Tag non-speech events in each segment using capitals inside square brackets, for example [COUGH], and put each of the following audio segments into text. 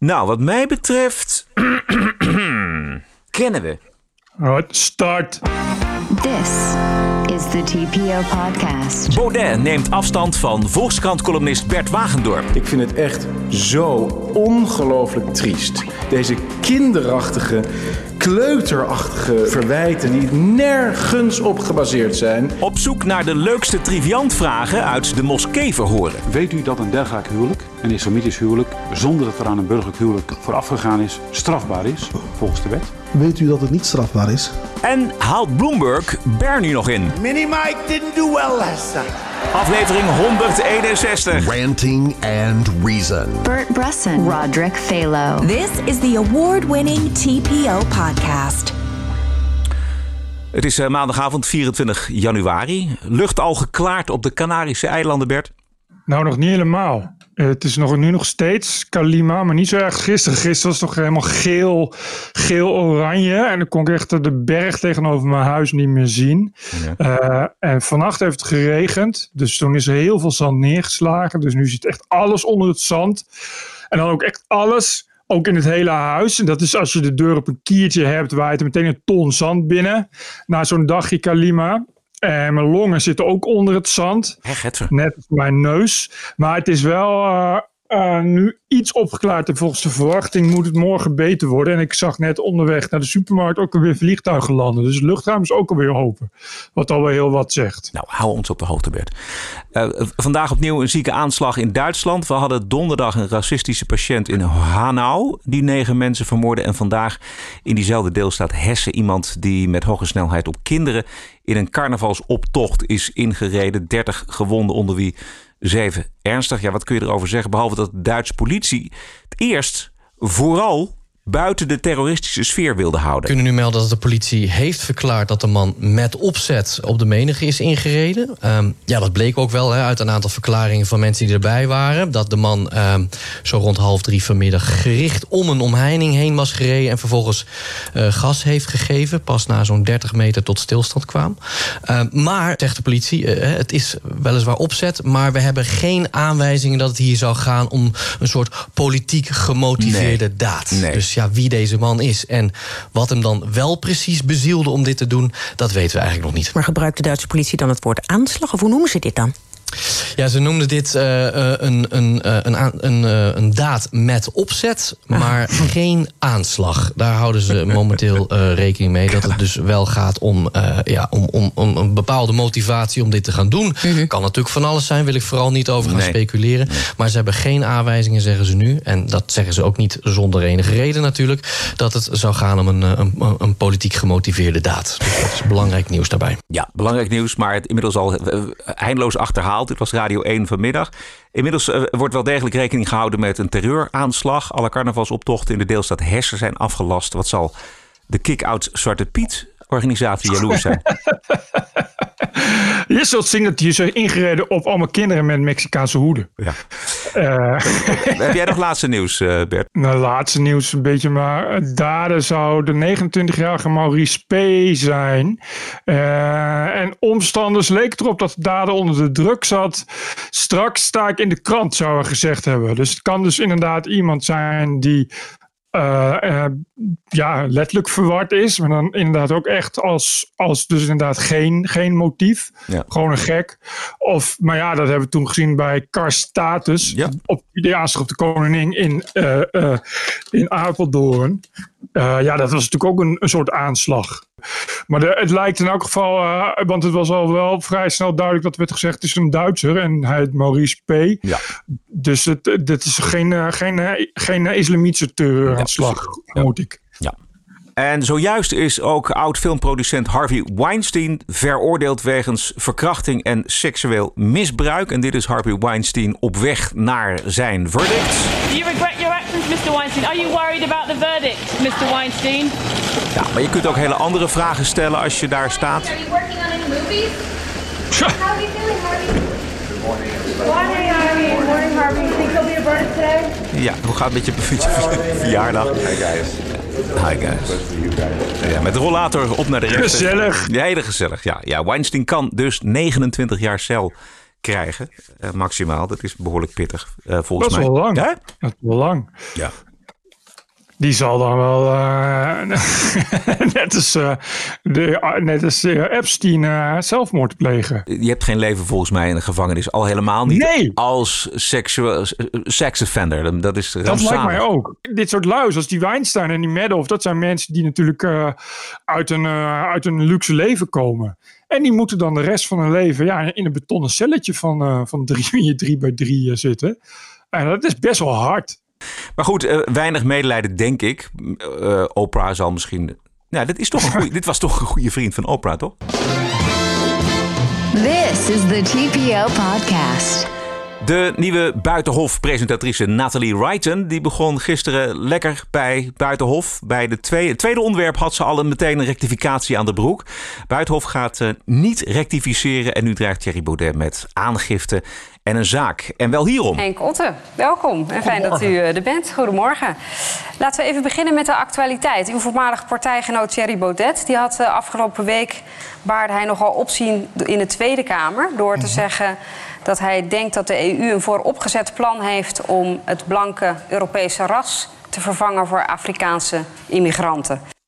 Nou, wat mij betreft... [CLEARS THROAT] kennen we. Alright, start. This is the TPO podcast. Baudet neemt afstand van Volkskrant-columnist Bert Wagendorp. Ik vind het echt zo ongelooflijk triest. Deze kinderachtige, kleuterachtige verwijten die nergens op gebaseerd zijn. Op zoek naar de leukste triviantvragen uit de moskeeverhoren. Weet u dat een dergelijk huwelijk, een islamitisch huwelijk, zonder dat er aan een burgerlijk huwelijk vooraf gegaan is, strafbaar is volgens de wet? Weet u dat het niet strafbaar is? En haalt Bloomberg Bernie nog in? Mini Mike didn't do well last time. Aflevering 161. Ranting and Reason. Bert Bresson, Roderick Phalo. This is the award-winning TPO podcast. Het is eh, maandagavond 24 januari. Lucht al geklaard op de Canarische eilanden, Bert? Nou, nog niet helemaal. Uh, het is nog, nu nog steeds Kalima, maar niet zo erg gisteren. Gisteren was het toch helemaal geel, geel-oranje. En dan kon ik echt de berg tegenover mijn huis niet meer zien. Ja. Uh, en vannacht heeft het geregend. Dus toen is er heel veel zand neergeslagen. Dus nu zit echt alles onder het zand. En dan ook echt alles ook in het hele huis. En dat is als je de deur op een kiertje hebt, waait er meteen een ton zand binnen. Na zo'n dagje Kalima. En mijn longen zitten ook onder het zand. Echt, Net als mijn neus. Maar het is wel uh, uh, nu iets opgeklaard. En volgens de verwachting moet het morgen beter worden. En ik zag net onderweg naar de supermarkt ook alweer vliegtuigen landen. Dus het luchtruim is ook alweer open. Wat alweer heel wat zegt. Nou, hou ons op de hoogte, Bert. Uh, vandaag opnieuw een zieke aanslag in Duitsland. We hadden donderdag een racistische patiënt in Hanau. Die negen mensen vermoordde. En vandaag in diezelfde deelstaat Hessen iemand die met hoge snelheid op kinderen in een carnavalsoptocht is ingereden. 30 gewonden onder wie zeven ernstig. Ja, wat kun je erover zeggen? Behalve dat de Duitse politie het eerst vooral buiten de terroristische sfeer wilde houden. We kunnen nu melden dat de politie heeft verklaard dat de man met opzet op de menige is ingereden. Um, ja, dat bleek ook wel uit een aantal verklaringen van mensen die erbij waren. Dat de man um, zo rond half drie vanmiddag gericht om een omheining heen was gereden en vervolgens uh, gas heeft gegeven. Pas na zo'n 30 meter tot stilstand kwam. Uh, maar, zegt de politie, uh, het is weliswaar opzet, maar we hebben geen aanwijzingen dat het hier zou gaan om een soort politiek gemotiveerde nee. daad. Nee. Dus ja, wie deze man is en wat hem dan wel precies bezielde om dit te doen, dat weten we eigenlijk nog niet. Maar gebruikt de Duitse politie dan het woord aanslag? Of hoe noemen ze dit dan? Ja, ze noemden dit uh, een, een, een, een, een daad met opzet, maar geen aanslag. Daar houden ze [LAUGHS] momenteel uh, rekening mee. Dat het dus wel gaat om, uh, ja, om, om, om een bepaalde motivatie om dit te gaan doen. -hmm. Kan natuurlijk van alles zijn, wil ik vooral niet over gaan nee. speculeren. Maar ze hebben geen aanwijzingen, zeggen ze nu. En dat zeggen ze ook niet zonder enige reden natuurlijk. Dat het zou gaan om een, een, een politiek gemotiveerde daad. Dus dat is belangrijk nieuws daarbij. Ja, belangrijk nieuws, maar het inmiddels al eindeloos achterhaald. Dit was Radio 1 vanmiddag. Inmiddels uh, wordt wel degelijk rekening gehouden met een terreuraanslag. Alle carnavalsoptochten in de deelstaat Hessen zijn afgelast. Wat zal de Kick-Out Zwarte Piet organisatie jaloers zijn? [LAUGHS] [LAUGHS] Je zult zien dat die zijn ingereden op allemaal kinderen met Mexicaanse hoeden. Ja. Uh, [LAUGHS] Heb jij nog laatste nieuws, uh, Bert? Nou, laatste nieuws een beetje, maar daden zou de 29-jarige Maurice P. zijn. Uh, en omstanders leek erop dat de dader onder de druk zat. Straks sta ik in de krant, zou hij gezegd hebben. Dus het kan dus inderdaad iemand zijn die uh, uh, ja, letterlijk verward is. Maar dan inderdaad ook echt als, als dus inderdaad geen, geen motief. Ja. Gewoon een gek. Of, maar ja, dat hebben we toen gezien bij Karstatus. Ja. Op de aanslag op de koningin in, uh, in Apeldoorn. ja, dat was natuurlijk ook een, een soort aanslag. Maar de, het lijkt in elk geval, uh, want het was al wel vrij snel duidelijk dat werd gezegd: het is een Duitser en hij heet Maurice P. Ja. Dus het, dit is geen, uh, geen, uh, geen islamitische terreuraanslag, ja, moet ik. En zojuist is ook oud-filmproducent Harvey Weinstein veroordeeld wegens verkrachting en seksueel misbruik. En dit is Harvey Weinstein op weg naar zijn verdict. Do you regret your actions, Mr. Weinstein? Are you worried about the verdict, Mr. Weinstein? Ja, maar je kunt ook hele andere vragen stellen als je daar staat. Are you working on any movies? How are you feeling, Harvey? Good morning, Morning, Harvey. Morning, Harvey. You think you'll be a verdict today? Ja, hoe gaat het met je [LAUGHS] verjaardag? Hi, guys. Hi guys. Ja, met de rollator op naar de rechter. Gezellig. Ja, hele gezellig. Ja, ja, Weinstein kan dus 29 jaar cel krijgen. Uh, maximaal. Dat is behoorlijk pittig, uh, volgens dat is mij. wel lang. Ja? Dat is wel lang. Ja. Die zal dan wel, uh, [LAUGHS] net als, uh, de, net als uh, Epstein, zelfmoord plegen. Je hebt geen leven volgens mij in de gevangenis. Al helemaal niet nee. als seksueel, sex offender. Dat is Dat lijkt mij ook. Dit soort luis als die Weinstein en die Madoff, dat zijn mensen die natuurlijk uit, een, uit een luxe leven komen. En die moeten dan de rest van hun leven ja, in een betonnen celletje van, van drie, [LAUGHS] drie bij drie zitten. En dat is best wel hard. Maar goed, uh, weinig medelijden, denk ik. Uh, Oprah zal misschien. Ja, dit, is toch een goeie, [LAUGHS] dit was toch een goede vriend van Oprah, toch? This is the TPO podcast. De nieuwe Buitenhof-presentatrice Nathalie Wrighton... die begon gisteren lekker bij Buitenhof. Bij de tweede, het tweede onderwerp had ze al een, meteen een rectificatie aan de broek. Buitenhof gaat uh, niet rectificeren... en nu dreigt Thierry Baudet met aangifte en een zaak. En wel hierom. Henk Otte, welkom. En fijn dat u er bent. Goedemorgen. Laten we even beginnen met de actualiteit. Uw voormalige partijgenoot Thierry Baudet... die had afgelopen week baarde hij nogal opzien in de Tweede Kamer... door te zeggen dat hij denkt dat de EU een vooropgezet plan heeft... om het blanke Europese ras te vervangen voor Afrikaanse immigranten.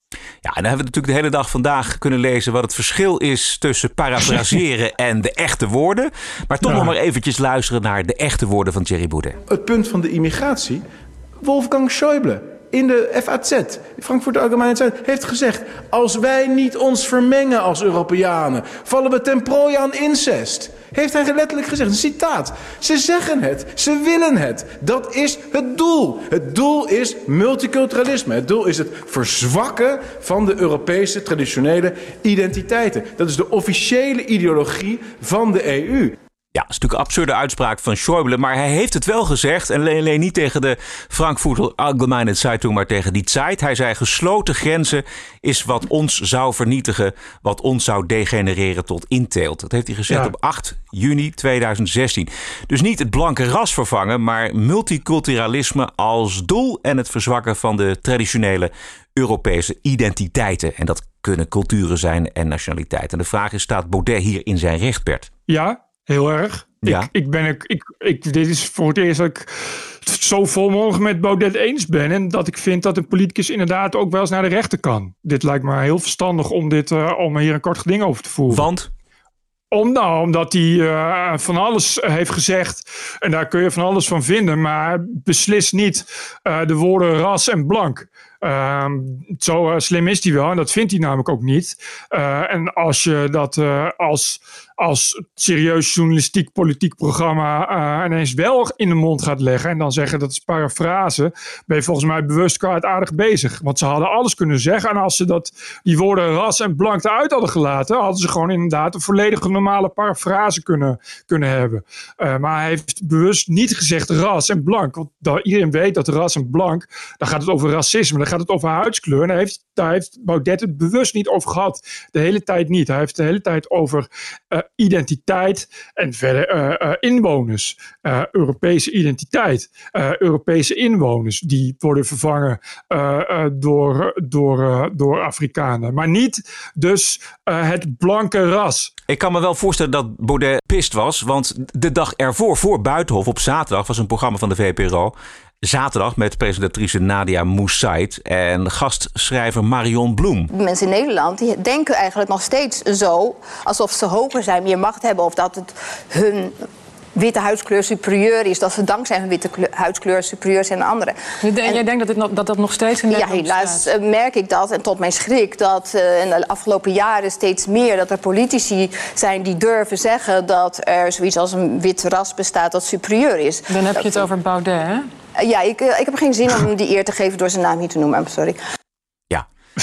Ja, en dan hebben we natuurlijk de hele dag vandaag kunnen lezen wat het verschil is tussen parafraseren [LAUGHS] en de echte woorden. Maar toch Ja. nog maar eventjes luisteren naar de echte woorden van Thierry Baudet. Het punt van de immigratie. Wolfgang Schäuble in de FAZ, Frankfurt Allgemeine Zeitung, heeft gezegd: als wij niet ons vermengen als Europeanen, vallen we ten prooi aan incest. Heeft hij letterlijk gezegd, een citaat. Ze zeggen het, ze willen het. Dat is het doel. Het doel is multiculturalisme. Het doel is het verzwakken van de Europese traditionele identiteiten. Dat is de officiële ideologie van de EU. Ja, dat is natuurlijk een absurde uitspraak van Schäuble, maar hij heeft het wel gezegd. En alleen niet tegen de Frankfurter Allgemeine Zeitung, maar tegen die Zeit. Hij zei: gesloten grenzen is wat ons zou vernietigen, wat ons zou degenereren tot inteelt. Dat heeft hij gezegd Ja. op 8 juni 2016. Dus niet het blanke ras vervangen, maar multiculturalisme als doel en het verzwakken van de traditionele Europese identiteiten. En dat kunnen culturen zijn en nationaliteiten. En de vraag is: staat Baudet hier in zijn recht, Bert? Ja, heel erg. Ja. Ik, ik ben, ik, ik, ik, dit is voor het eerst dat ik het zo volmondig met Baudet eens ben. En dat ik vind dat een politicus inderdaad ook wel eens naar de rechter kan. Dit lijkt me heel verstandig om, dit, eh, om hier een kort geding over te voeren. Want? Om, nou, omdat hij eh, van alles heeft gezegd. En daar kun je van alles van vinden. Maar beslist niet eh, de woorden ras en blank. Ehm, zo slim is hij wel. En dat vindt hij namelijk ook niet. En als je dat als, als serieus journalistiek politiek programma eh, ineens wel in de mond gaat leggen. En dan zeggen dat is parafrase. Ben je volgens mij bewust kwaadaardig bezig. Want ze hadden alles kunnen zeggen. En als ze dat, die woorden ras en blank eruit hadden gelaten. Hadden ze gewoon inderdaad een volledige normale parafrase kunnen, kunnen hebben. Eh, maar hij heeft bewust niet gezegd ras en blank. Want iedereen weet dat ras en blank. Dan gaat het over racisme. Dan gaat het over huidskleur. En daar heeft, daar heeft Baudet het bewust niet over gehad. De hele tijd niet. Hij heeft de hele tijd over eh, identiteit en verder eh, eh, inwoners. Eh, Europese identiteit. Eh, Europese inwoners die worden vervangen eh, eh, door, door, eh, door Afrikanen. Maar niet dus eh, het blanke ras. Ik kan me wel voorstellen dat Baudet pist was. Want de dag ervoor, voor Buitenhof op zaterdag, was een programma van de VPRO. Zaterdag met presentatrice Nadia Moussaid en gastschrijver Marion Bloem. Mensen in Nederland die denken eigenlijk nog steeds zo... alsof ze hoger zijn, meer macht hebben... of dat het hun witte huidskleur superieur is. Dat ze dankzij hun witte kleur- huidskleur superieur zijn dan anderen. Je denk- jij denkt dat, dit nog, dat dat nog steeds in Ja, Nederland helaas eh, merk ik dat. En tot mijn schrik dat eh, in de afgelopen jaren steeds meer... dat er politici zijn die durven zeggen... dat er zoiets als een wit ras bestaat dat superieur is. Dan heb je het over Baudet, hè? Eh, Ja, ik, ik heb geen zin om die eer te geven door zijn naam hier te noemen. I'm sorry. [LAUGHS]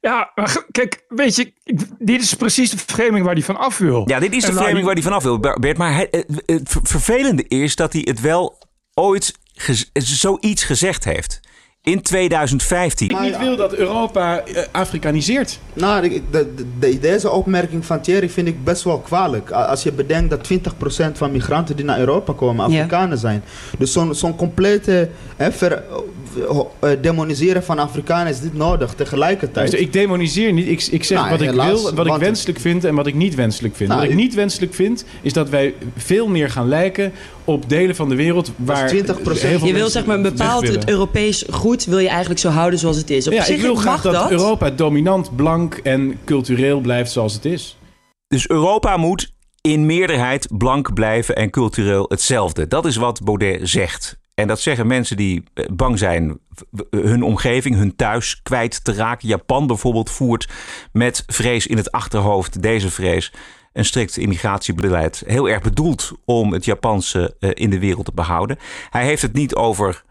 Ja, kijk, weet je, dit is precies de verfreming waar hij van af wil. Ja, dit is de En framing hij- waar hij vanaf wil, Bert. Maar het, het ver- vervelende is dat hij het wel ooit gez- zoiets gezegd heeft. In 2015. Ik niet wil dat Europa eh, Afrikaniseert. Nou, ik- de, de- deze opmerking van Thierry vind ik best wel kwalijk. Als je bedenkt dat 20% van migranten die naar Europa komen Afrikanen zijn. Dus zo'n zo'n complete hè, ver, eh, demoniseren van Afrikanen is niet nodig tegelijkertijd. Luister, ik demoniseer niet. Ik, ik zeg Nou, wat ik wil, wat ik wenselijk vind en wat ik niet wenselijk vind. Nou, wat ik niet wenselijk vind, is dat wij veel meer gaan lijken op delen van de wereld waar 20% heel veel Je wil mensen zeg maar een bepaald het Europees groei goed, wil je eigenlijk zo houden zoals het is. Op ja, zich ik wil graag dat, dat. Europa dominant, blank en cultureel blijft zoals het is. Dus Europa moet in meerderheid blank blijven en cultureel hetzelfde. Dat is wat Baudet zegt. En dat zeggen mensen die eh, bang zijn hun omgeving, hun thuis kwijt te raken. Japan bijvoorbeeld voert met vrees in het achterhoofd, deze vrees, een strikt immigratiebeleid. Heel erg bedoeld om het Japanse eh, in de wereld te behouden. Hij heeft het niet over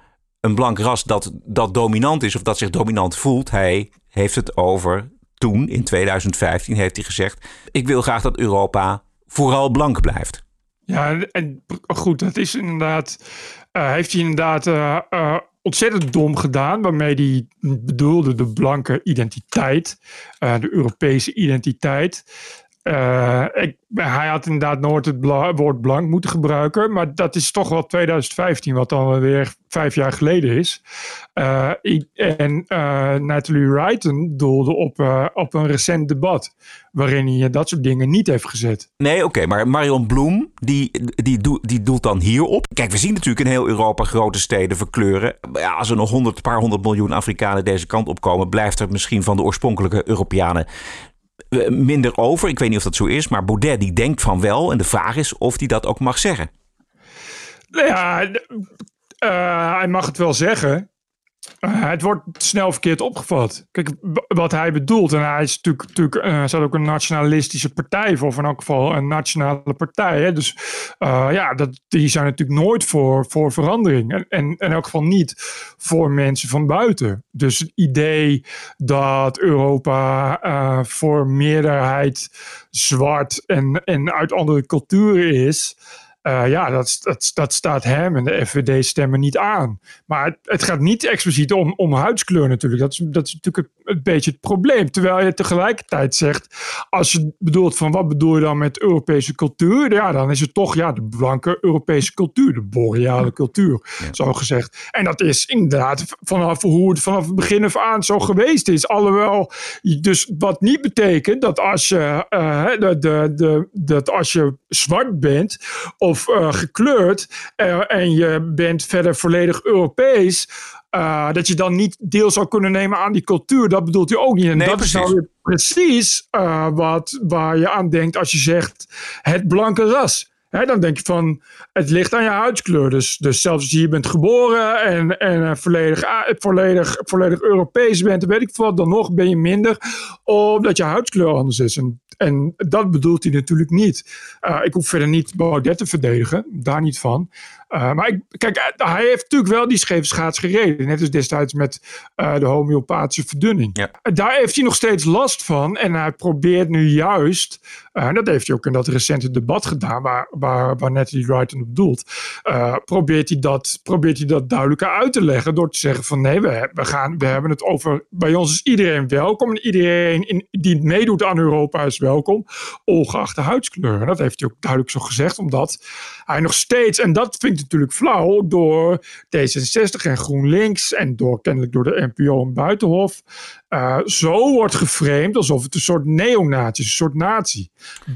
een blank ras dat, dat dominant is of dat zich dominant voelt. Hij heeft het over toen, in 2015, heeft hij gezegd: Ik wil graag dat Europa vooral blank blijft. Ja, en goed, dat is inderdaad. Uh, heeft hij inderdaad uh, uh, ontzettend dom gedaan. Waarmee hij bedoelde de blanke identiteit, de Europese identiteit. Ik, hij had inderdaad nooit het woord blank moeten gebruiken. Maar dat is toch wel 2015, wat dan weer vijf jaar geleden is. Uh, en uh, Natalie Wrighton doelde op, op een recent debat. Waarin hij dat soort dingen niet heeft gezet. Nee, oké. Maar Marion Bloem, die, die, do, die doelt dan hierop. Kijk, we zien natuurlijk in heel Europa grote steden verkleuren. Ja, als er nog honderd, paar honderd miljoen Afrikanen deze kant op komen... blijft er misschien van de oorspronkelijke Europeanen minder over. Ik weet niet of dat zo is, maar Baudet die denkt van wel. En de vraag is of hij dat ook mag zeggen. Ja, uh, hij mag het wel zeggen. Uh, het wordt snel verkeerd opgevat. Kijk, wat hij bedoelt, en hij is natuurlijk, natuurlijk uh, ook een nationalistische partij voor, of in elk geval een nationale partij. Hè? Dus uh, ja, dat, die zijn natuurlijk nooit voor, voor verandering. En, en in elk geval niet voor mensen van buiten. Dus het idee dat Europa voor meerderheid zwart en, en uit andere culturen is. Uh, ja, dat, dat, dat staat hem en de FVD stemmen niet aan. Maar het, het, gaat niet expliciet om, om huidskleur natuurlijk. Dat is, dat is natuurlijk een, een, beetje het probleem. Terwijl je tegelijkertijd zegt, als je bedoelt van wat bedoel je dan met Europese cultuur? Ja, dan is het toch ja, de blanke Europese cultuur, de boreale cultuur, ja. zo gezegd. En dat is inderdaad vanaf hoe het vanaf het begin af aan zo geweest is. Alhoewel, dus wat niet betekent dat als je, uh, de, de, de, dat als je zwart bent of of uh, gekleurd uh, en je bent verder volledig Europees, uh, dat je dan niet deel zou kunnen nemen aan die cultuur. Dat bedoelt hij ook niet. En nee, dat precies. is nou precies wat, waar je aan denkt als je zegt het blanke ras. Dan denk je van, het ligt aan je huidskleur. Dus, dus zelfs als je hier bent geboren en, en volledig, volledig, volledig Europees bent, weet ik wat, dan nog ben je minder, omdat je huidskleur anders is. En, en dat bedoelt hij natuurlijk niet. Uh, ik hoef verder niet Baudet te verdedigen, daar niet van. Uh, maar ik, kijk, hij heeft natuurlijk wel die scheve schaats gereden. Net als destijds met uh, de homeopathische verdunning. Ja. Daar heeft hij nog steeds last van. En hij probeert nu juist, en dat heeft hij ook in dat recente debat gedaan, waar, waar, waar Natalie Wrighton op doelt, probeert, hij dat, probeert hij dat duidelijker uit te leggen door te zeggen van nee, we, we, gaan, we hebben het over, bij ons is iedereen welkom en iedereen in, die meedoet aan Europa is welkom, ongeacht de huidskleur. En dat heeft hij ook duidelijk zo gezegd, omdat hij nog steeds, en dat vind ik natuurlijk flauw door D66 en GroenLinks en door, kennelijk door de NPO en Buitenhof uh, zo wordt geframed alsof het een soort neonazi is, een soort nazi.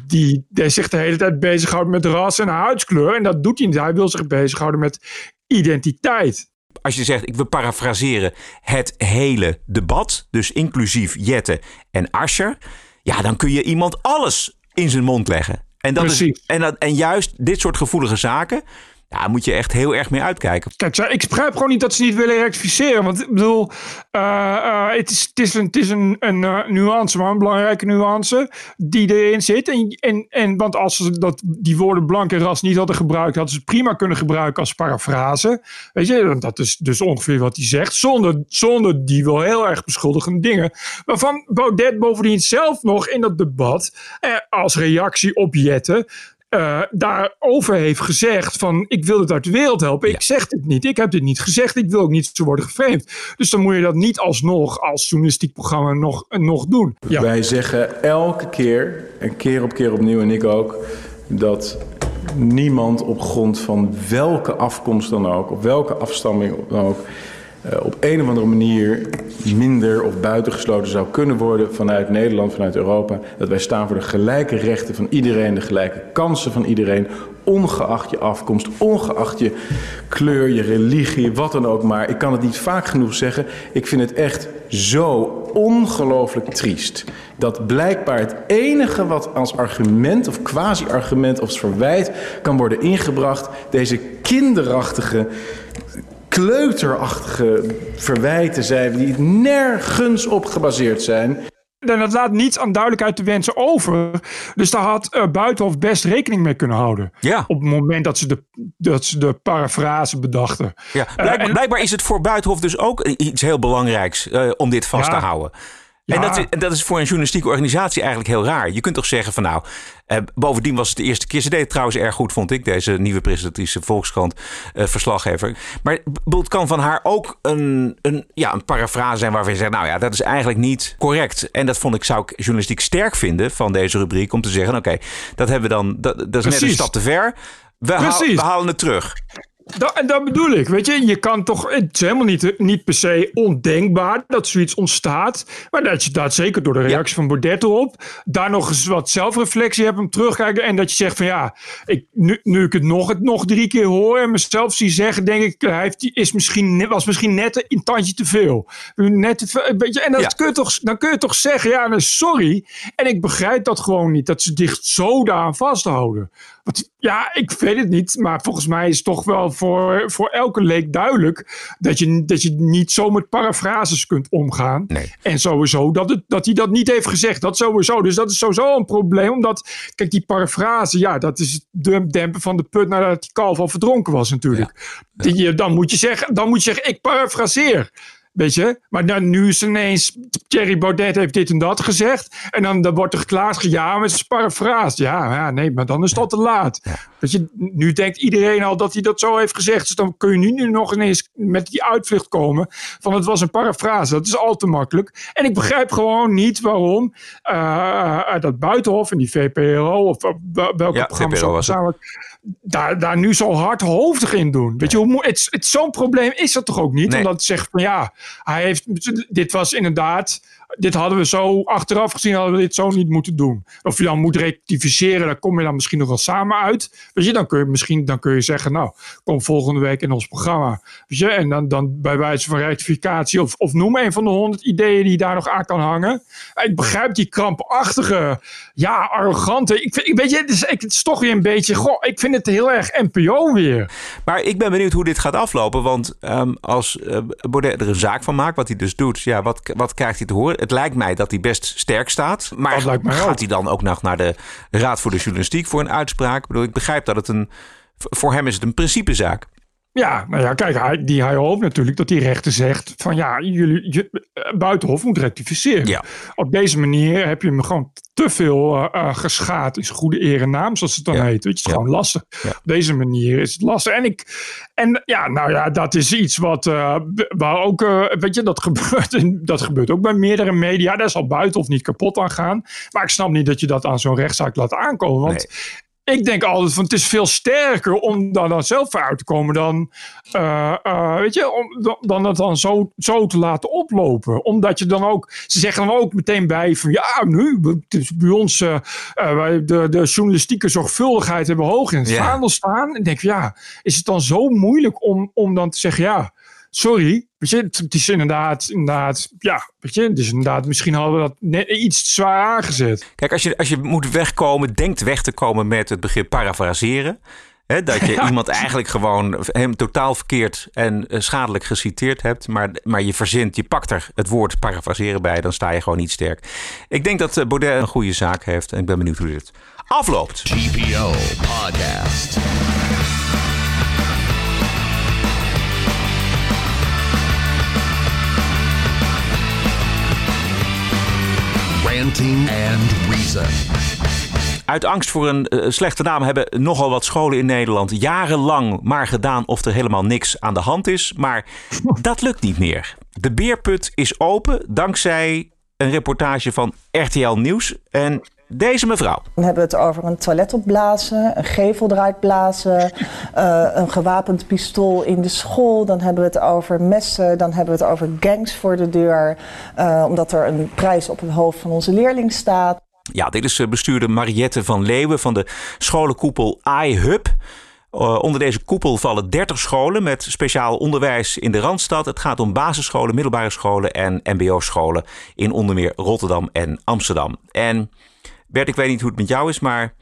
Die, die zich de hele tijd bezighoudt met ras en huidskleur. En dat doet hij niet. Hij wil zich bezighouden met identiteit. Als je zegt, ik wil parafraseren, het hele debat, dus inclusief Jette en Ascher, ja, dan kun je iemand alles in zijn mond leggen. En, dat Precies. is, en, dat, en juist dit soort gevoelige zaken, ja, moet je echt heel erg mee uitkijken. Kijk, ik begrijp gewoon niet dat ze niet willen rectificeren. Want ik bedoel, uh, uh, het is, is een, is een, een uh, nuance, maar een belangrijke nuance die erin zit. En, en, en want als ze dat, die woorden blank en ras niet hadden gebruikt, hadden ze prima kunnen gebruiken als parafrase. Weet je, dat is dus ongeveer wat hij zegt. Zonder, zonder die wel heel erg beschuldigende dingen. Waarvan Baudet bovendien zelf nog in dat debat, als reactie op Jette, uh, daarover heeft gezegd van ik wil het uit de wereld helpen. Ja. Ik zeg dit niet. Ik heb dit niet gezegd. Ik wil ook niet zo worden geframed. Dus dan moet je dat niet alsnog als journalistiek programma nog, nog doen. Ja. Wij zeggen elke keer, en keer op keer opnieuw en ik ook, dat niemand op grond van welke afkomst dan ook, op welke afstamming dan ook, uh, op een of andere manier minder of buitengesloten zou kunnen worden vanuit Nederland, vanuit Europa. Dat wij staan voor de gelijke rechten van iedereen, de gelijke kansen van iedereen, ongeacht je afkomst, ongeacht je kleur, je religie, wat dan ook maar. Ik kan het niet vaak genoeg zeggen. Ik vind het echt zo ongelooflijk triest dat blijkbaar het enige wat als argument of quasi-argument of verwijt kan worden ingebracht, deze kinderachtige kleuterachtige verwijten zijn die nergens op gebaseerd zijn. En dat laat niets aan duidelijkheid te wensen over. Dus daar had uh, Buitenhof best rekening mee kunnen houden. Ja. Op het moment dat ze de, dat ze de parafrase bedachten. Ja, blijkbaar, uh, blijkbaar is het voor Buitenhof dus ook iets heel belangrijks uh, om dit vast ja. te houden. Ja. En dat, dat, is voor een journalistieke organisatie eigenlijk heel raar. Je kunt toch zeggen van nou, eh, bovendien was het de eerste keer. Ze deed het trouwens erg goed, vond ik, deze nieuwe presentatrice Volkskrant eh, verslaggever. Maar het kan van haar ook een, een, ja, een parafrase zijn waarvan je zegt, nou ja, dat is eigenlijk niet correct. En dat vond ik, zou ik journalistiek sterk vinden van deze rubriek, om te zeggen, oké, okay, dat hebben we dan, dat, dat is Precies. net een stap te ver. We, haal, we halen het terug. En dat bedoel ik, weet je. Je kan toch, het is helemaal niet, niet per se ondenkbaar dat zoiets ontstaat. Maar dat je dat zeker door de reactie van Baudet erop, daar nog eens wat zelfreflectie hebt om terugkijken. En dat je zegt van ja, ik, nu, nu ik het nog, nog drie keer hoor en mezelf zie zeggen, denk ik, hij heeft, is misschien, was misschien net een tandje te veel. Net te veel, weet je, en dat kun je toch, dan kun je toch zeggen, ja, nou, sorry. En ik begrijp dat gewoon niet, dat ze dicht zo daar vasthouden. Want ja, ik weet het niet, maar volgens mij is het toch wel voor, voor elke leek duidelijk dat je, dat je niet zo met parafrases kunt omgaan. Nee. En sowieso dat, het, dat hij dat niet heeft gezegd. Dat sowieso. Dus dat is sowieso een probleem. Omdat, kijk, die parafrase, ja, dat is het dempen van de put nadat die kalf al verdronken was natuurlijk. Ja. Die, dan, moet je zeggen, dan moet je zeggen, ik parafraseer. Weet je? Maar dan, nu is ineens, Thierry Baudet heeft dit en dat gezegd. En dan, dan wordt er geklaagd, ja, met zijn parafraas. Ja, ja, nee, maar dan is het al te laat. Weet je, nu denkt iedereen al dat hij dat zo heeft gezegd. Dus dan kun je nu, nu nog ineens met die uitvlucht komen van het was een parafrase. Dat is al te makkelijk. En ik begrijp gewoon niet waarom uh, dat Buitenhof en die VPRO of welke ja, programma's samen, daar, daar nu zo hardhoofdig in doen. Weet je, hoe, het, het, zo'n probleem is dat toch ook niet? Nee. Omdat het zegt van ja, hij heeft, dit was inderdaad, dit hadden we zo achteraf gezien, hadden we dit zo niet moeten doen. Of je dan moet rectificeren, daar kom je dan misschien nog wel samen uit. Weet je, dan kun je misschien dan kun je zeggen, nou, kom volgende week in ons programma. Weet je, en dan, dan bij wijze van rectificatie, of, of noem een van de honderd ideeën die daar nog aan kan hangen. Ik begrijp die krampachtige, ja, arrogante. Ik weet je, het is, het is toch weer een beetje, goh, ik vind het heel erg NPO weer. Maar ik ben benieuwd hoe dit gaat aflopen. Want um, als uh, er een zaak van maakt, wat hij dus doet, ja, wat, wat krijgt hij te horen? Het lijkt mij dat hij best sterk staat. Maar gaat hij dan ook nog naar de Raad voor de Journalistiek voor een uitspraak? Ik bedoel, ik begrijp dat het een. Voor hem is het een principezaak. Ja, nou ja, kijk, hij, die, hij hoopt natuurlijk dat die rechter zegt van ja, jullie, je, Buitenhof moet rectificeren. Ja. Op deze manier heb je hem gewoon te veel uh, uh, geschaad in zijn goede eer en naam, zoals het dan Ja. heet. Weet je, het is Ja. gewoon lastig. Op deze manier is het lastig. En ik, en ja, nou ja, dat is iets wat, eh, b- waar ook, eh, weet je, dat [LAUGHS] gebeurt, dat gebeurt ook bij meerdere media. Daar zal Buitenhof niet kapot aan gaan. Maar ik snap niet dat je dat aan zo'n rechtszaak laat aankomen. Want ik denk altijd van het is veel sterker om daar dan zelf voor uit te komen dan, eh, weet je, om, dan, dan het dan zo, zo te laten oplopen. Omdat je dan ook, ze zeggen dan ook meteen bij van ja, nu, bij ons, eh, wij de, de journalistieke zorgvuldigheid hebben hoog in het Ja. vaandel staan. En denk ja, is het dan zo moeilijk om, om dan te zeggen ja, sorry, weet je, het, is inderdaad, inderdaad, ja, weet je, is inderdaad, misschien hadden we dat net iets zwaar aangezet. Kijk, als je, als je moet wegkomen, denkt weg te komen met het begrip parafraseren. Hè, dat je [LAUGHS] Ja. iemand eigenlijk gewoon hem totaal verkeerd en eh, schadelijk geciteerd hebt. Maar, maar je verzint, je pakt er het woord parafraseren bij. Dan sta je gewoon niet sterk. Ik denk dat eh, Baudet een goede zaak heeft. En ik ben benieuwd hoe dit afloopt. TPO Podcast. Ranting and Reason. Uit angst voor een eh, slechte naam hebben nogal wat scholen in Nederland jarenlang maar gedaan of er helemaal niks aan de hand is. Maar [LAUGHS] dat lukt niet meer. De beerput is open dankzij een reportage van RTL Nieuws. En deze mevrouw. Dan hebben we het over een toilet opblazen, een gevel eruit blazen, uh, een gewapend pistool in de school. Dan hebben we het over messen, dan hebben we het over gangs voor de deur, uh, omdat er een prijs op het hoofd van onze leerling staat. Ja, dit is bestuurder Mariette van Leeuwen van de scholenkoepel iHub. Uh, onder deze koepel vallen 30 scholen met speciaal onderwijs in de Randstad. Het gaat om basisscholen, middelbare scholen en mbo-scholen in onder meer Rotterdam en Amsterdam. En Bert, ik weet niet hoe het met jou is, maar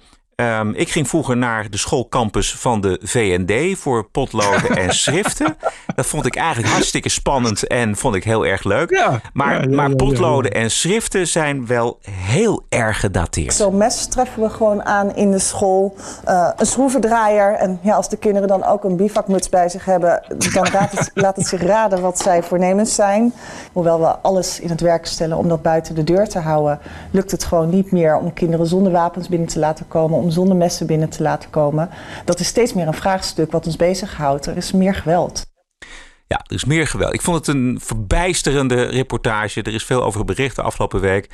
Um, ik ging vroeger naar de schoolcampus van de VND voor potloden en [LAUGHS] schriften. Dat vond ik eigenlijk hartstikke spannend en vond ik heel erg leuk. Ja, maar, ja, ja, maar potloden en schriften zijn wel heel erg gedateerd. Zo'n mes treffen we gewoon aan in de school. Uh, een schroevendraaier. En ja, als de kinderen dan ook een bivakmuts bij zich hebben, dan raadt het, [LAUGHS] laat het zich raden wat zij voornemens zijn. Hoewel we alles in het werk stellen om dat buiten de deur te houden, lukt het gewoon niet meer om kinderen zonder wapens binnen te laten komen om zonder messen binnen te laten komen. Dat is steeds meer een vraagstuk wat ons bezighoudt. Er is meer geweld. Ja, er is meer geweld. Ik vond het een verbijsterende reportage. Er is veel over bericht de afgelopen week.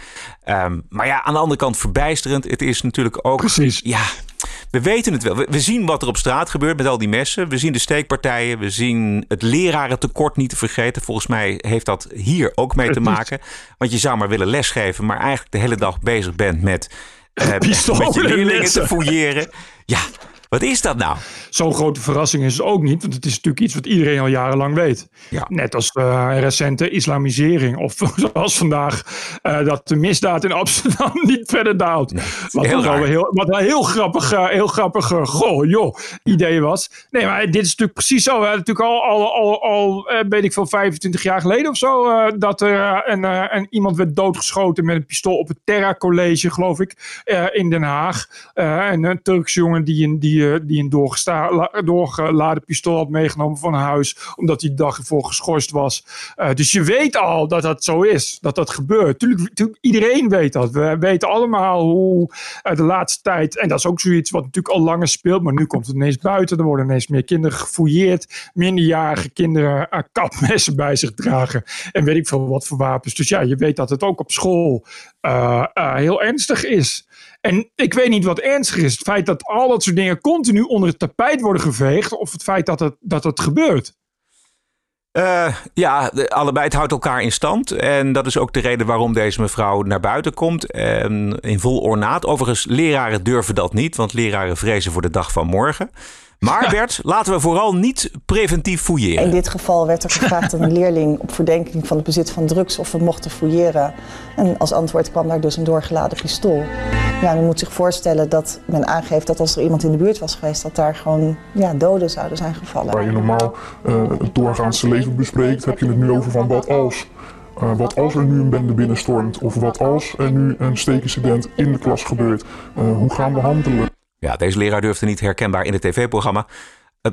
Um, maar ja, aan de andere kant verbijsterend. Het is natuurlijk ook. Precies. Ja, we weten het wel. We, we, zien wat er op straat gebeurt met al die messen. We zien de steekpartijen. We zien het lerarentekort niet te vergeten. Volgens mij heeft dat hier ook mee te maken. Want je zou maar willen lesgeven, maar eigenlijk de hele dag bezig bent met uh, met je leerlingen te fouilleren. Ja, wat is dat nou? Zo'n grote verrassing is het ook niet, want het is natuurlijk iets wat iedereen al jarenlang weet. Ja. Net als uh, recente islamisering, of [LAUGHS] zoals vandaag uh, dat de misdaad in Amsterdam [LAUGHS] niet verder daalt. Nee, wat, heel wel heel, wat een heel grappig, uh, heel grappig goh, joh, idee was. Nee, maar dit is natuurlijk precies zo. We hadden natuurlijk al, al, al, al weet ik veel, 25 jaar geleden of zo, dat er een, een, iemand werd doodgeschoten met een pistool op het Terra College, geloof ik, in Den Haag. en een Turkse jongen die een, die, die een doorgeladen pistool had meegenomen van huis, omdat hij de dag ervoor geschorst was. Uh, dus je weet al dat dat zo is, dat dat gebeurt. Tuurlijk, iedereen weet dat. We weten allemaal hoe uh, de laatste tijd, en dat is ook zoiets wat natuurlijk al langer speelt, maar nu komt het ineens buiten. Er worden ineens meer kinderen gefouilleerd, minderjarige kinderen uh, kapmessen bij zich dragen en weet ik veel wat voor wapens. Dus ja, je weet dat het ook op school heel ernstig is. En ik weet niet wat ernstiger is. Het feit dat al dat soort dingen continu onder het tapijt worden geveegd. Of het feit dat het, dat het gebeurt. Uh, ja, allebei het houdt elkaar in stand. En dat is ook de reden waarom deze mevrouw naar buiten komt. En in vol ornaat. Overigens, leraren durven dat niet. Want leraren vrezen voor de dag van morgen. Maar Bert, laten we vooral niet preventief fouilleren. In dit geval werd er gevraagd aan een leerling op verdenking van het bezit van drugs of we mochten fouilleren. En als antwoord kwam daar dus een doorgeladen pistool. Ja, men moet zich voorstellen dat men aangeeft dat als er iemand in de buurt was geweest, dat daar gewoon ja, doden zouden zijn gevallen. Waar je normaal uh, het doorgaanse leven bespreekt, heb je het nu over van wat als. Uh, wat als er nu een bende binnenstormt of wat als er nu een steekincident in de klas gebeurt. Uh, hoe gaan we handelen? Ja, deze leraar durfde niet herkenbaar in het tv-programma.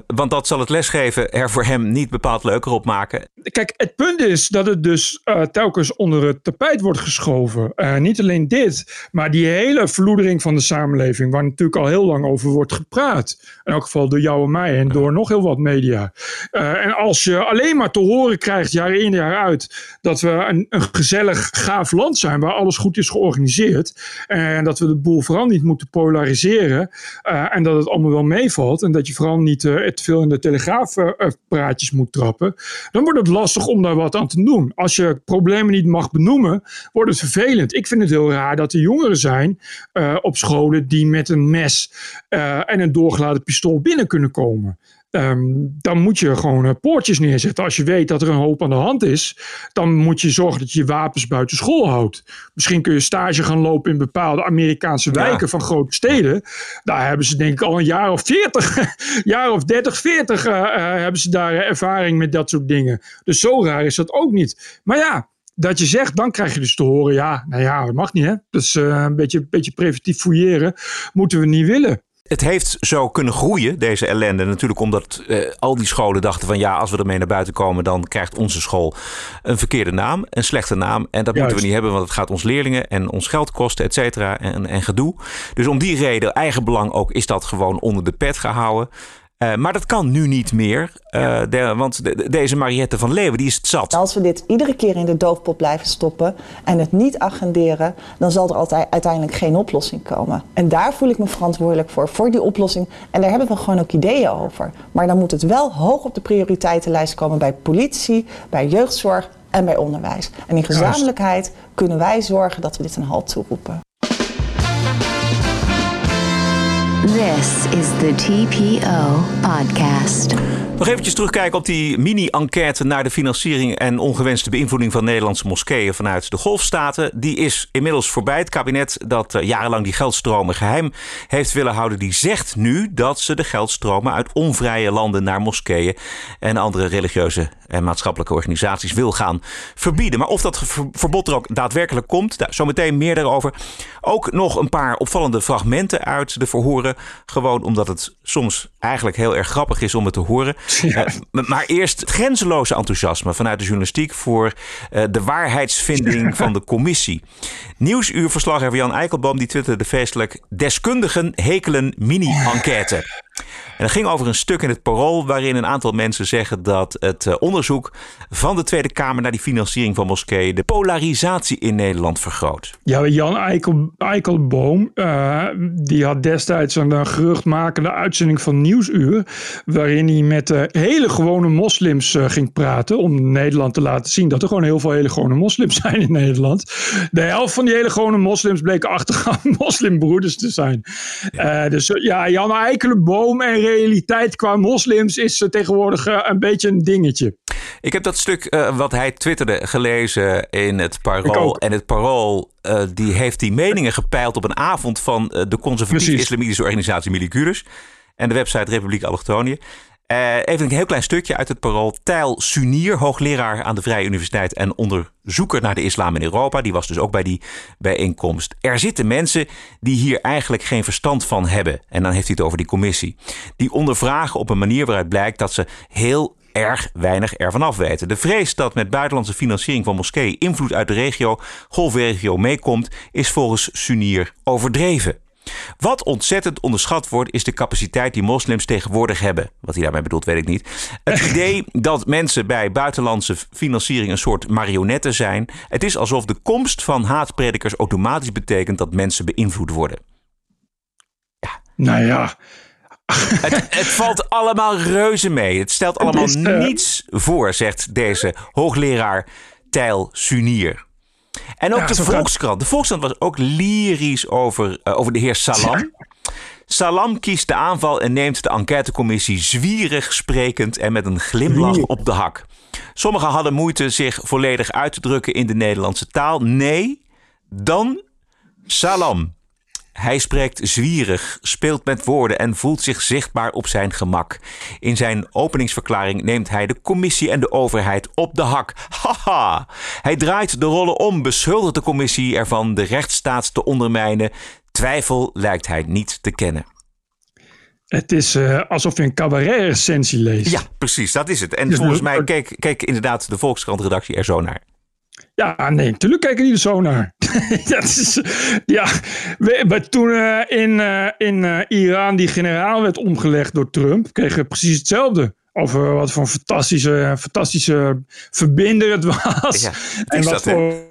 Want dat zal het lesgeven er voor hem niet bepaald leuker op maken. Kijk, het punt is dat het dus uh, telkens onder het tapijt wordt geschoven. Uh, niet alleen dit, maar die hele vloedering van de samenleving, waar natuurlijk al heel lang over wordt gepraat. In elk geval door jou en mij en door nog heel wat media. En als je alleen maar te horen krijgt, jaar in jaar uit, dat we een, een gezellig, gaaf land zijn waar alles goed is georganiseerd. En dat we de boel vooral niet moeten polariseren. en dat het allemaal wel meevalt. En dat je vooral niet te veel in de telegraafpraatjes moet trappen, dan wordt het lastig om daar wat aan te doen. Als je problemen niet mag benoemen, wordt het vervelend. Ik vind het heel raar dat er jongeren zijn op scholen die met een mes en een doorgeladen pistool binnen kunnen komen. Um, dan moet je gewoon uh, poortjes neerzetten. Als je weet dat er een hoop aan de hand is, dan moet je zorgen dat je je wapens buiten school houdt. Misschien kun je stage gaan lopen in bepaalde Amerikaanse wijken ja. van grote steden. Daar hebben ze denk ik al een jaar of 40, [LAUGHS] jaar of 30, 40 uh, uh, hebben ze daar ervaring met dat soort dingen. Dus zo raar is dat ook niet. Maar ja, dat je zegt, dan krijg je dus te horen, ja, nou ja, dat mag niet hè. Dus een beetje, beetje preventief fouilleren moeten we niet willen het heeft zo kunnen groeien, deze ellende. Natuurlijk omdat uh, al die scholen dachten van ja, als we ermee naar buiten komen, dan krijgt onze school een verkeerde naam, een slechte naam. En dat Juist. moeten we niet hebben, want het gaat ons leerlingen en ons geld kosten, et cetera, en, en gedoe. Dus om die reden, eigen belang ook, is dat gewoon onder de pet gehouden. Uh, maar dat kan nu niet meer, uh, de, want de, deze Mariette van Leeuwen die is het zat. Als we dit iedere keer in de doofpot blijven stoppen en het niet agenderen, dan zal er altijd uiteindelijk geen oplossing komen. En daar voel ik me verantwoordelijk voor, voor die oplossing. En daar hebben we gewoon ook ideeën over. Maar dan moet het wel hoog op de prioriteitenlijst komen bij politie, bij jeugdzorg en bij onderwijs. En in gezamenlijkheid kunnen wij zorgen dat we dit een halt toeroepen. This is the TPO podcast. Nog eventjes terugkijken op die mini-enquête naar de financiering en ongewenste beïnvloeding van Nederlandse moskeeën vanuit de golfstaten. Die is inmiddels voorbij. Het kabinet dat uh, jarenlang die geldstromen geheim heeft willen houden, die zegt nu dat ze de geldstromen uit onvrije landen naar moskeeën en andere religieuze en maatschappelijke organisaties wil gaan verbieden. Maar of dat verbod er ook daadwerkelijk komt, zometeen meer daarover. Ook nog een paar opvallende fragmenten uit de verhoren. Gewoon omdat het soms eigenlijk heel erg grappig is om het te horen. [LAUGHS] Ja. Uh, maar eerst het grenzeloze enthousiasme vanuit de journalistiek voor uh, de waarheidsvinding van de commissie. Nieuwsuurverslaggever Jan Eikelboom die twitterde feestelijk deskundigen hekelen mini-enquête. En dat ging over een stuk in het parool waarin een aantal mensen zeggen dat het uh, onderzoek van de Tweede Kamer naar die financiering van moskeeën de polarisatie in Nederland vergroot. Ja, Jan Eikel, Eikelboom, uh, die had destijds een uh, geruchtmakende uitzending van Nieuwsuur, waarin hij met hele gewone moslims ging praten om Nederland te laten zien dat er gewoon heel veel hele gewone moslims [LAUGHS] zijn in Nederland. De helft van die hele gewone moslims bleken achtergaan [LAUGHS] moslimbroeders te zijn. Ja. dus ja, Jan Eikelboom en realiteit qua moslims is tegenwoordig een beetje een dingetje. Ik heb dat stuk uh, wat hij twitterde gelezen in het Parool. En het Parool uh, die heeft die meningen gepeild op een avond van uh, de conservatieve islamitische organisatie Milicurus. En de website Republiek Allochtonië. Uh, even een heel klein stukje uit het parool. Tijl Sunier, hoogleraar aan de Vrije Universiteit en onderzoeker naar de islam in Europa. Die was dus ook bij die bijeenkomst. Er zitten mensen die hier eigenlijk geen verstand van hebben. En dan heeft hij het over die commissie. Die ondervragen op een manier waaruit blijkt dat ze heel erg weinig ervan af weten. De vrees dat met buitenlandse financiering van moskeeën invloed uit de regio, golfregio meekomt, is volgens Sunier overdreven. Wat ontzettend onderschat wordt, is de capaciteit die moslims tegenwoordig hebben. Wat hij daarmee bedoelt, weet ik niet. Het [LAUGHS] idee dat mensen bij buitenlandse financiering een soort marionetten zijn. Het is alsof de komst van haatpredikers automatisch betekent dat mensen beïnvloed worden. Ja. Nou ja. [LAUGHS] Het, het, valt allemaal reuze mee. Het stelt allemaal het is, uh... niets voor, zegt deze hoogleraar Tijl Sunier. En ook ja, de Volkskrant. De Volkskrant was ook lyrisch over, uh, over de heer Salam. Ja. Salam kiest de aanval en neemt de enquêtecommissie zwierig sprekend en met een glimlach op de hak. Sommigen hadden moeite zich volledig uit te drukken in de Nederlandse taal. Nee, dan Salam. Hij spreekt zwierig, speelt met woorden en voelt zich zichtbaar op zijn gemak. In zijn openingsverklaring neemt hij de commissie en de overheid op de hak. Haha! Hij draait de rollen om, beschuldigt de commissie ervan de rechtsstaat te ondermijnen. Twijfel lijkt hij niet te kennen. Het is uh, alsof je een cabaret-recensie leest. Ja, precies, dat is het. En dus volgens mij keek, keek inderdaad de Volkskrant-redactie er zo naar. Ja, nee, natuurlijk kijken die er zo naar. [LAUGHS] dat is, ja, we, toen uh, in, uh, in uh, Iran die generaal werd omgelegd door Trump, kregen we precies hetzelfde. Over wat voor een fantastische, fantastische verbinder het was. Ja, [LAUGHS] en wat voor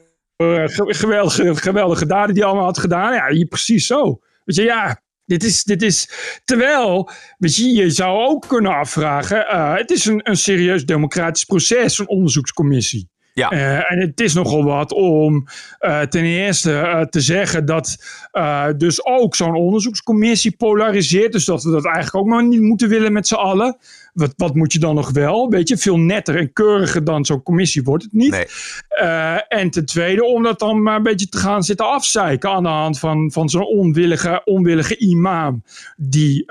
geweldige, geweldige daden die allemaal had gedaan. Ja, hier precies zo. Weet je, ja, dit is, dit is, terwijl, weet je, je zou ook kunnen afvragen, het is een, een serieus democratisch proces, een onderzoekscommissie. Ja. Uh, en het is nogal wat om uh, ten eerste uh, te zeggen dat dus ook zo'n onderzoekscommissie polariseert. Dus dat we dat eigenlijk ook maar niet moeten willen met z'n allen. Wat, wat moet je dan nog wel? Weet je, veel netter en keuriger dan zo'n commissie wordt het niet. Nee. en ten tweede om dat dan maar een beetje te gaan zitten afzeiken aan de hand van, van zo'n onwillige, onwillige imam die,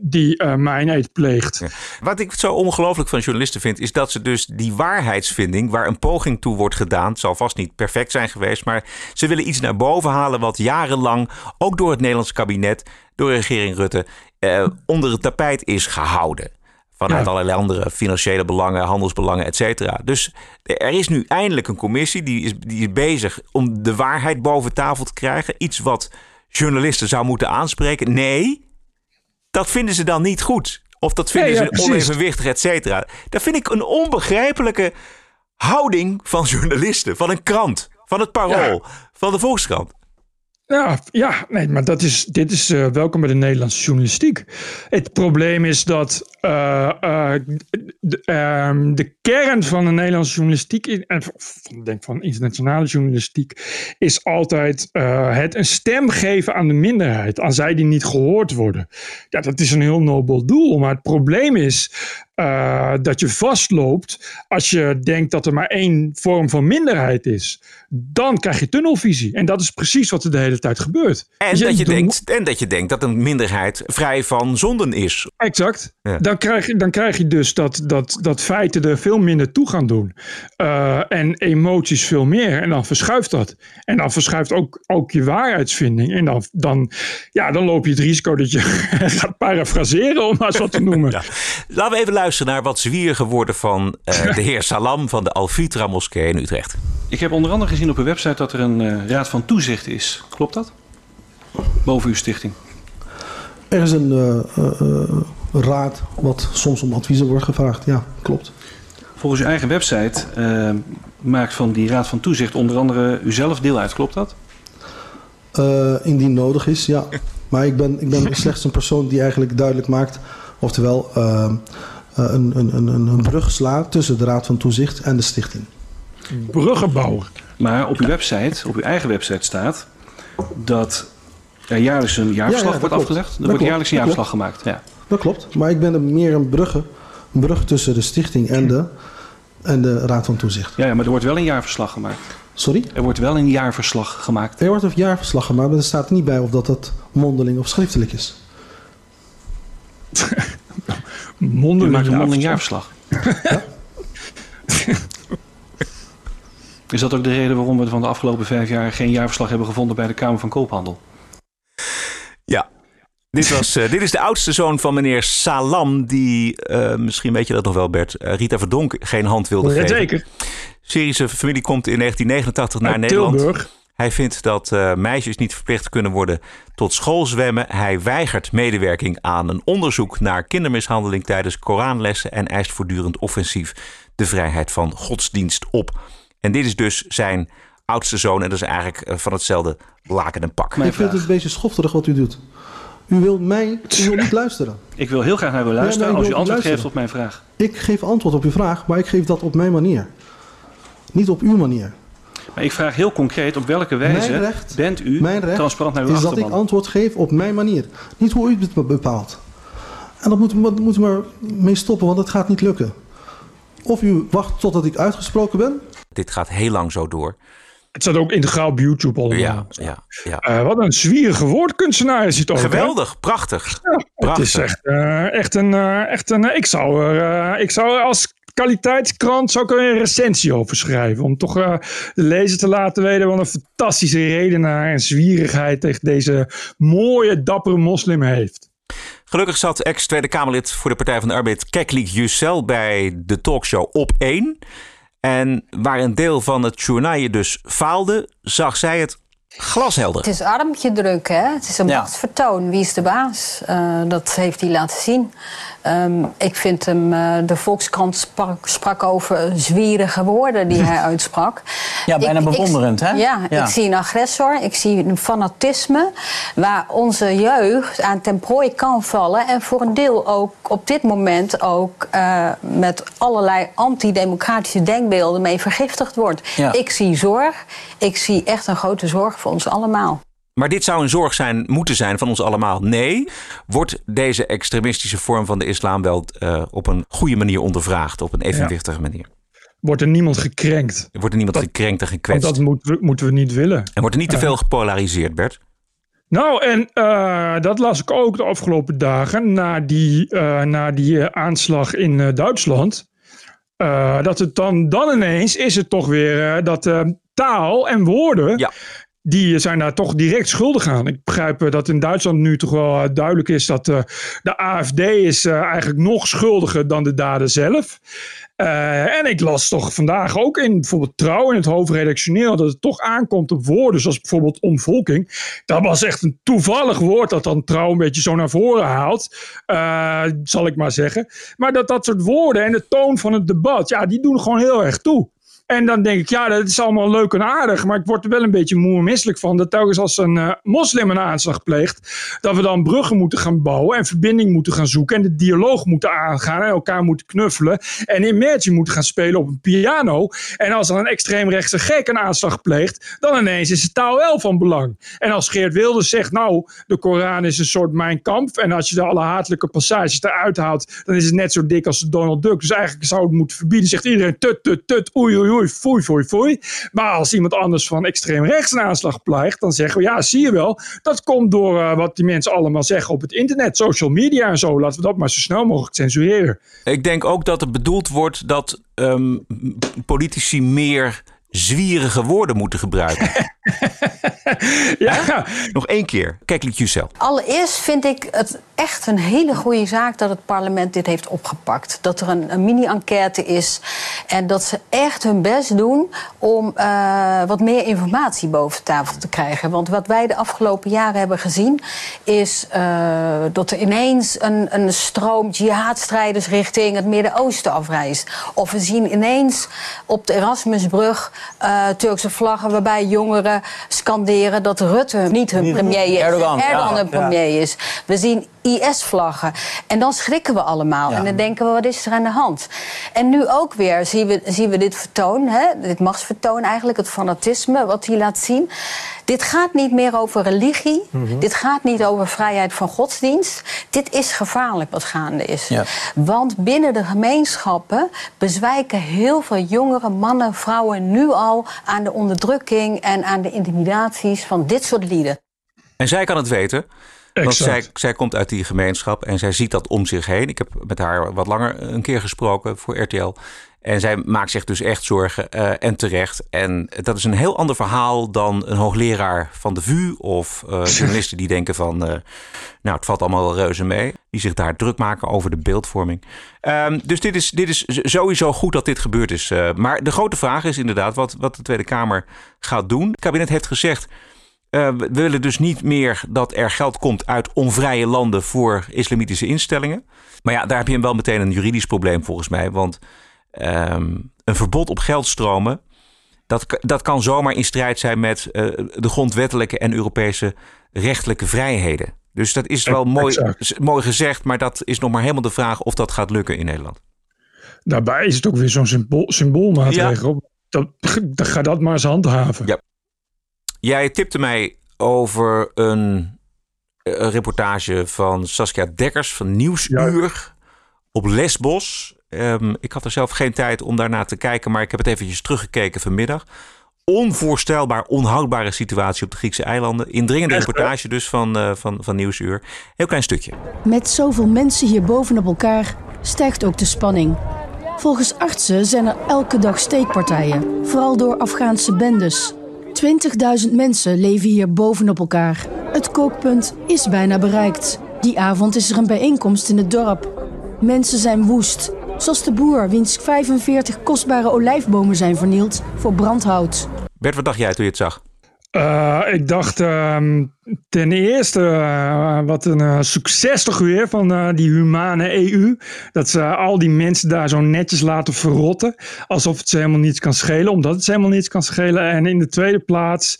die mijn eet pleegt. Ja. Wat ik zo ongelooflijk van journalisten vind, is dat ze dus die waarheidsvinding, waar een poging toe wordt gedaan, het zal vast niet perfect zijn geweest, maar ze willen iets naar boven halen wat jarenlang, ook door het Nederlandse kabinet, door de regering Rutte, eh, onder het tapijt is gehouden. Vanuit ja. allerlei andere financiële belangen, handelsbelangen, et cetera. Dus er is nu eindelijk een commissie die is, die is bezig om de waarheid boven tafel te krijgen. Iets wat journalisten zou moeten aanspreken. Nee, dat vinden ze dan niet goed. Of dat vinden ja, ze onevenwichtig, et cetera. Dat vind ik een onbegrijpelijke houding van journalisten, van een krant, van het Parool, van de Volkskrant. Ja, ja nee, maar dat is, dit is eh, welkom bij de Nederlandse journalistiek. Het probleem is dat eh, eh, de, ehm, de kern van de Nederlandse journalistiek, en van- denk van internationale journalistiek, is altijd het een stem geven aan de minderheid, aan zij die niet gehoord worden. Ja, dat is een heel nobel doel, maar het probleem is eh, dat je vastloopt als je denkt dat er maar één vorm van minderheid is. Dan krijg je tunnelvisie. En dat is precies wat er de hele tijd gebeurt. En Dus dat, je denkt, en dat je denkt dat een minderheid vrij van zonden is. Exact. Ja. Dan, krijg je, dan krijg je dus dat, dat, dat feiten er veel minder toe gaan doen. Eh, en emoties veel meer. En dan verschuift dat. En dan verschuift ook, ook je waarheidsvinding. En dan, dan, ja, dan loop je het risico dat je [LAUGHS] gaat parafraseren, om maar wat te noemen. Laten we even luisteren naar wat zwierige woorden van eh, [LAUGHS] de heer Salam van de Alfitra Moskee in Utrecht. Ik heb onder andere gezien op uw website dat er een eh, raad van toezicht is. Klopt dat? Boven uw stichting. Er is een eh, raad wat soms om adviezen wordt gevraagd. Ja, klopt. Volgens uw eigen website maakt van die raad van toezicht onder andere u zelf deel uit. Klopt dat? Eh, indien nodig is, ja. [LAUGHS] Maar ik ben, ik ben slechts een persoon die eigenlijk duidelijk maakt, oftewel een, een, een, een brug slaat tussen de Raad van Toezicht en de stichting. Bruggenbouwer. Maar op uw website, op uw eigen website staat dat er jaarlijks een jaarverslag Ja, ja, dat wordt klopt. afgelegd. Er Dat wordt klopt. jaarlijks een Dat jaarverslag gemaakt. Ja. Dat klopt, maar ik ben er meer een brugge, een brug tussen de stichting en de, en de Raad van Toezicht. Ja, ja, maar er wordt wel een jaarverslag gemaakt. Sorry? Er wordt wel een jaarverslag gemaakt. Er wordt een jaarverslag gemaakt, maar er staat er niet bij of dat, dat mondeling of schriftelijk is. [LAUGHS] Mondeling maakt een mondeling jaarverslag. [LAUGHS] Is dat ook de reden waarom we van de afgelopen vijf jaar geen jaarverslag hebben gevonden bij de Kamer van Koophandel? Ja. Dit, was, eh, dit is de oudste zoon van meneer Salam, die, eh, misschien weet je dat nog wel Bert, eh, Rita Verdonk geen hand wilde Ja, geven. zeker. Syrische familie komt in 1989 naar Nederland. Tilburg. Hij vindt dat eh, meisjes niet verplicht kunnen worden tot schoolzwemmen. Hij weigert medewerking aan een onderzoek naar kindermishandeling tijdens Koranlessen en eist voortdurend offensief de vrijheid van godsdienst op. En dit is dus zijn oudste zoon en dat is eigenlijk eh, van hetzelfde laken en pak. ik vind het een beetje schofterig wat u doet. U wilt mij, u wilt niet luisteren. Ik wil heel graag naar u luisteren als u antwoord luisteren. geeft op mijn vraag. Ik geef antwoord op uw vraag, maar ik geef dat op mijn manier. Niet op uw manier. Maar ik vraag heel concreet op welke wijze recht- bent u Mijn recht transparant naar uw is dat achterban? ik antwoord geef op mijn manier. Niet hoe u het bepaalt. En dat moet, moet, moet u maar mee stoppen, want het gaat niet lukken. Of u wacht totdat ik uitgesproken ben. Dit gaat heel lang zo door. Het staat ook integraal op YouTube allemaal. Ja, ja, ja. Eh, wat een zwierige woordkunstenaar is het ook. hè? Geweldig, prachtig. Het prachtig. is echt, eh, echt een. eh, echt een ik, zou er, eh, ik zou er als kwaliteitskrant zou ik er een recensie over schrijven. Om toch eh, de lezer te laten weten wat een fantastische redenaar en zwierigheid tegen deze mooie, dappere moslim heeft. Gelukkig zat ex-Tweede Kamerlid voor de Partij van de Arbeid Keklik Jussel bij de talkshow Op 1. En waar een deel van het journaal dus faalde, zag zij het glashelder. Het is armpje druk, hè? Het is een machtsvertoon. Wie is de baas? Eh, dat heeft hij laten zien. Ehm, ik vind hem, eh, de Volkskrant sprak, sprak over zwierige woorden die hij [LAUGHS] uitsprak. Ja, bijna Ik- ik- bewonderend, hè? Ja, Ja. ik zie een agressor, ik zie een fanatisme waar onze jeugd aan ten prooi kan vallen. En voor een deel ook op dit moment ook eh, met allerlei antidemocratische denkbeelden mee vergiftigd wordt. Ja. Ik zie zorg, ik zie echt een grote zorg voor ons allemaal. Maar dit zou een zorg zijn, moeten zijn van ons allemaal. Nee, wordt deze extremistische vorm van de islam wel eh, op een goede manier ondervraagd, op een evenwichtige manier. Wordt er niemand gekrenkt? Wordt er niemand gekrenkt en gekwetst. dat moeten we, moeten we niet willen. En wordt er niet te veel gepolariseerd, Bert? Nou, en eh, dat las ik ook de afgelopen dagen na die, eh, na die aanslag in Duitsland. Dat het dan, dan ineens is het toch weer dat taal en woorden die zijn daar toch direct schuldig aan. Ik begrijp eh, dat in Duitsland nu toch wel eh, duidelijk is dat eh, de AFD is eigenlijk nog schuldiger dan de dader zelf. En ik las toch vandaag ook in bijvoorbeeld Trouw in het hoofdredactioneel dat het toch aankomt op woorden zoals bijvoorbeeld omvolking. Dat was echt een toevallig woord dat dan Trouw een beetje zo naar voren haalt, zal ik maar zeggen. Maar dat dat soort woorden en de toon van het debat, ja, die doen gewoon heel erg toe. En dan denk ik, ja, dat is allemaal leuk en aardig. Maar ik word er wel een beetje moe misselijk van. Dat telkens als een eh, moslim een aanslag pleegt. dat we dan bruggen moeten gaan bouwen. en verbinding moeten gaan zoeken. en de dialoog moeten aangaan. en elkaar moeten knuffelen. en Imagine moeten gaan spelen op een piano. En als dan een extreemrechtse gek een aanslag pleegt. dan ineens is de taal wel van belang. En als Geert Wilders zegt, nou, de Koran is een soort mijn kamp. en als je de alle hatelijke passages eruit haalt. dan is het net zo dik als de Donald Duck. Dus eigenlijk zou het moeten verbieden. Zegt iedereen, tut, tut, tut, oei, oei, oei foei, foei, foei. Maar als iemand anders van extreem rechts een aanslag pleegt, dan zeggen we, ja, zie je wel, dat komt door uh, wat die mensen allemaal zeggen op het internet, social media en zo. Laten we dat maar zo snel mogelijk censureren. Ik denk ook dat het bedoeld wordt dat um, politici meer zwierige woorden moeten gebruiken. [LAUGHS] ja. Nog één keer. Kijk, Lucille. Allereerst vind ik het echt een hele goede zaak dat het parlement dit heeft opgepakt. Dat er een, een mini-enquête is en dat ze echt hun best doen om uh, wat meer informatie boven tafel te krijgen. Want wat wij de afgelopen jaren hebben gezien is uh, dat er ineens een, een stroom jihadstrijders richting het Midden-Oosten afreist. Of we zien ineens op de Erasmusbrug uh, Turkse vlaggen waarbij jongeren scanderen dat Rutte niet hun premier is. Erdogan, Erdogan ja, hun premier ja. is. We zien IS-vlaggen. En dan schrikken we allemaal. Ja. En dan denken we, wat is er aan de hand? En nu ook weer zien we, zien we dit vertoon, hè? dit machtsvertoon eigenlijk, het fanatisme wat hij laat zien. Dit gaat niet meer over religie. Mhm. Mm -hmm. Dit gaat niet over vrijheid van godsdienst. Dit is gevaarlijk wat gaande is. Ja. Want binnen de gemeenschappen bezwijken heel veel jongere mannen, vrouwen nu al aan de onderdrukking en aan de intimidaties van dit soort lieden. En zij kan het weten. Want zij, zij komt uit die gemeenschap en zij ziet dat om zich heen. Ik heb met haar wat langer een keer gesproken voor RTL. En zij maakt zich dus echt zorgen uh, en terecht. En dat is een heel ander verhaal dan een hoogleraar van de VU of uh, journalisten die denken van, uh, nou het valt allemaal wel reuze mee. Die zich daar druk maken over de beeldvorming. Um, dus dit is, dit is sowieso goed dat dit gebeurd is. Maar de grote vraag is inderdaad wat, wat de Tweede Kamer gaat doen. Het kabinet heeft gezegd, uh, we willen dus niet meer dat er geld komt uit onvrije landen voor islamitische instellingen. Maar ja, daar heb je wel meteen een juridisch probleem volgens mij. Want um, een verbod op geldstromen, dat, dat kan zomaar in strijd zijn met uh, de grondwettelijke en Europese rechtelijke vrijheden. Dus dat is wel mooi, mooi gezegd, maar dat is nog maar helemaal de vraag of dat gaat lukken in Nederland. Daarbij is het ook weer zo'n symbool, symboolmaatregel. Ja. Dat, dat, ga dat maar eens handhaven. Ja. Jij tipte mij over een, een reportage van Saskia Dekkers van Nieuwsuur ja. op Lesbos. Um, ik had er zelf geen tijd om daarna te kijken, maar ik heb het eventjes teruggekeken vanmiddag. Onvoorstelbaar onhoudbare situatie op de Griekse eilanden. Indringende reportage dus van, uh, van, van Nieuwsuur. Heel klein stukje. Met zoveel mensen hier bovenop elkaar stijgt ook de spanning. Volgens artsen zijn er elke dag steekpartijen, vooral door Afghaanse bendes. 20.000 mensen leven hier bovenop elkaar. Het kookpunt is bijna bereikt. Die avond is er een bijeenkomst in het dorp. Mensen zijn woest, zoals de boer wiens 45 kostbare olijfbomen zijn vernield voor brandhout. Bert, wat dacht jij toen je het zag? Uh, ik dacht uh, ten eerste, uh, wat een uh, succes toch weer van die humane EU. Dat ze al die mensen daar zo netjes laten verrotten. Alsof het ze helemaal niets kan schelen, omdat het ze helemaal niets kan schelen. En in de tweede plaats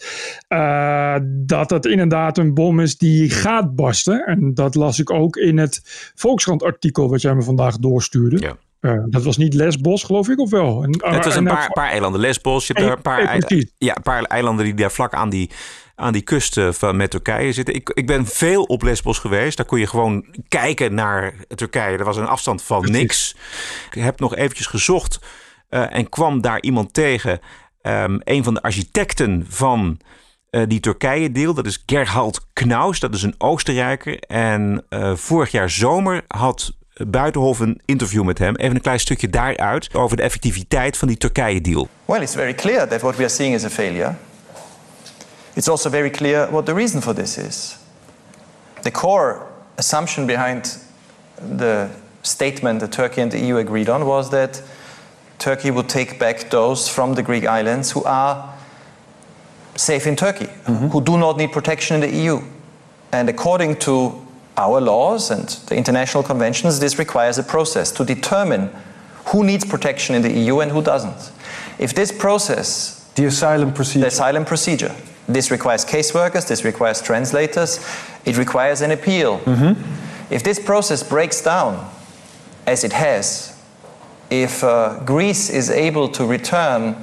dat het inderdaad een bom is die gaat barsten. En dat las ik ook in het Volkskrant artikel wat jij me vandaag doorstuurde. Ja. Uh, dat was niet Lesbos, geloof ik, of wel? En, het was een paar, paar eilanden. Lesbos, je hebt een paar, eilanden, ja, een paar eilanden die daar vlak aan die, aan die kust van, met Turkije zitten. Ik, ik ben veel op Lesbos geweest. Daar kon je gewoon kijken naar Turkije. Er was een afstand van niks. Ik heb nog eventjes gezocht uh, en kwam daar iemand tegen. Um, een van de architecten van uh, die Turkije-deel. Dat is Gerhard Knaus. Dat is een Oostenrijker. En vorig jaar zomer had Buitenhof een interview met hem. Even een klein stukje daaruit over de effectiviteit van die Turkije-deal. Well, it's very clear that what we are seeing is a failure. It's also very clear what the reason for this is. The core assumption behind the statement that Turkey and the EU agreed on was that Turkey would take back those from the Greek islands who are safe in Turkey, mm-hmm. who do not need protection in the EU. And according to our laws and the international conventions, this requires a process to determine who needs protection in the EU and who doesn't. If this process, the asylum procedure, the asylum procedure, this requires caseworkers, this requires translators, it requires an appeal. If this process breaks down, as it has, if uh, Greece is able to return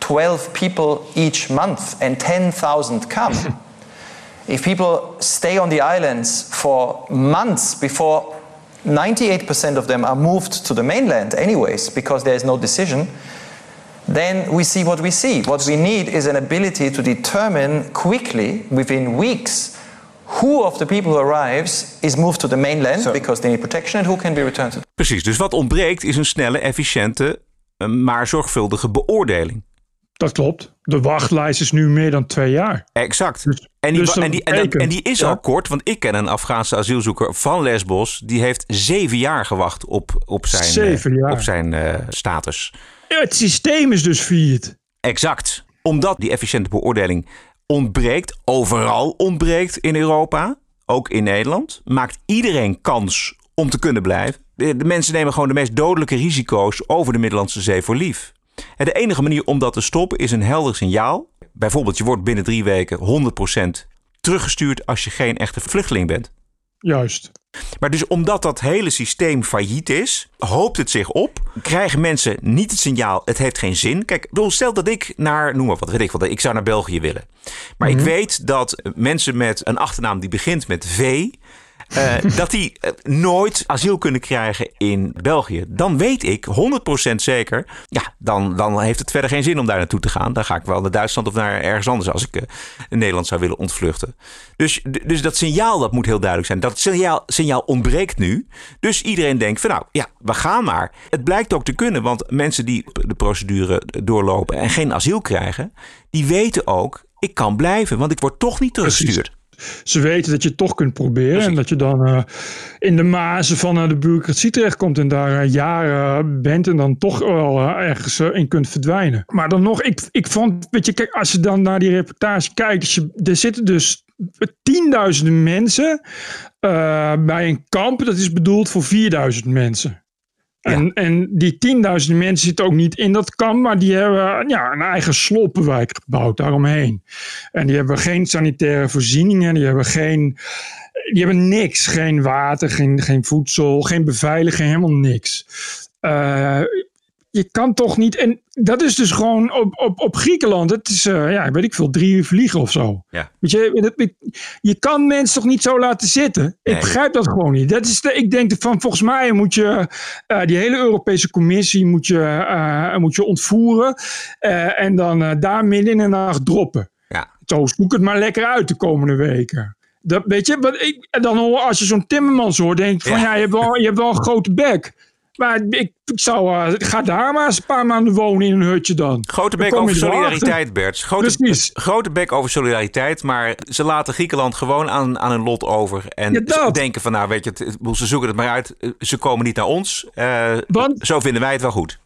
12 people each month and 10,000 come, [LAUGHS] if people stay on the islands for months before 98% of them are moved to the mainland, anyways, because there is no decision, then we see what we see. What we need is an ability to determine quickly, within weeks, who of the people who arrives is moved to the mainland because they need protection and who can be returned to. Precies, dus wat ontbreekt is een snelle, efficiënte, eh, maar zorgvuldige beoordeling. Dat klopt. De wachtlijst is nu meer dan twee jaar. Exact. en, die, dus en, die, en, betekent- en die is ja. al kort, want ik ken een Afghaanse asielzoeker van Lesbos. Die heeft zeven jaar gewacht op, op zijn, eh, Zeven jaar. op zijn eh, status. Ja, het systeem is dus failliet. Exact. Omdat die efficiënte beoordeling ontbreekt, overal ontbreekt in Europa, ook in Nederland, maakt iedereen kans om te kunnen blijven. De, de mensen nemen gewoon de meest dodelijke risico's over de Middellandse Zee voor lief. En de enige manier om dat te stoppen is een helder signaal. Bijvoorbeeld, je wordt binnen drie weken 100% teruggestuurd als je geen echte vluchteling bent. Juist. Maar dus omdat dat hele systeem failliet is, hoopt het zich op. Krijgen mensen niet het signaal, het heeft geen zin. Kijk, bedoel, stel dat ik naar, noem maar wat, weet ik wat, ik zou naar België willen. Maar ik weet dat mensen met een achternaam die begint met V, eh, dat die eh, nooit asiel kunnen krijgen in België. Dan weet ik 100% zeker, ja, dan, dan heeft het verder geen zin om daar naartoe te gaan. Dan ga ik wel naar Duitsland of naar ergens anders als ik eh, Nederland zou willen ontvluchten. Dus, dus dat signaal, dat moet heel duidelijk zijn. Dat signaal, signaal ontbreekt nu. Dus iedereen denkt van nou, ja, we gaan maar. Het blijkt ook te kunnen, want mensen die de procedure doorlopen en geen asiel krijgen, die weten ook, ik kan blijven, want ik word toch niet teruggestuurd. Ze weten dat je het toch kunt proberen. En dat je dan eh, in de mazen van eh, de bureaucratie terechtkomt. En daar eh, jaren bent. En dan toch wel ergens in kunt verdwijnen. Maar dan nog, ik, ik vond, weet je, kijk, als je dan naar die reportage kijkt. Dus er zitten dus tienduizenden mensen bij een kamp. Dat is bedoeld voor 4000 mensen. En, en die tienduizenden mensen zitten ook niet in dat kamp, maar die hebben ja, een eigen sloppenwijk gebouwd daaromheen. En die hebben geen sanitaire voorzieningen, die hebben geen. Die hebben niks. Geen water, geen, geen voedsel, geen beveiliging, helemaal niks. Eh, je kan toch niet. En dat is dus gewoon op, op, op Griekenland. Het is, eh, ja, weet ik veel, drie uur vliegen of zo. Ja. Weet je, dat- je kan mensen toch niet zo laten zitten? Ik begrijp dat gewoon niet. Dat is de, ik denk van, volgens mij moet je eh, die hele Europese Commissie moet je, eh, moet je ontvoeren. en dan daar midden in de nacht droppen. Ja. Zo, zoek het maar lekker uit de komende weken. Dat, weet je, wat ik, dan hoor, als je zo'n Timmermans hoort, denk ik van ja, je, hebt wel, je hebt wel een grote bek. Maar ik, ik zou, eh, ga daar maar eens een paar maanden wonen in een hutje dan. Grote bek over solidariteit, Bert. Grote, grote bek over solidariteit, maar ze laten Griekenland gewoon aan, aan hun lot over. En Ja, ze denken van, nou weet je, het- ze zoeken het maar uit. Ze komen niet naar ons. Eh, zo vinden wij het wel goed.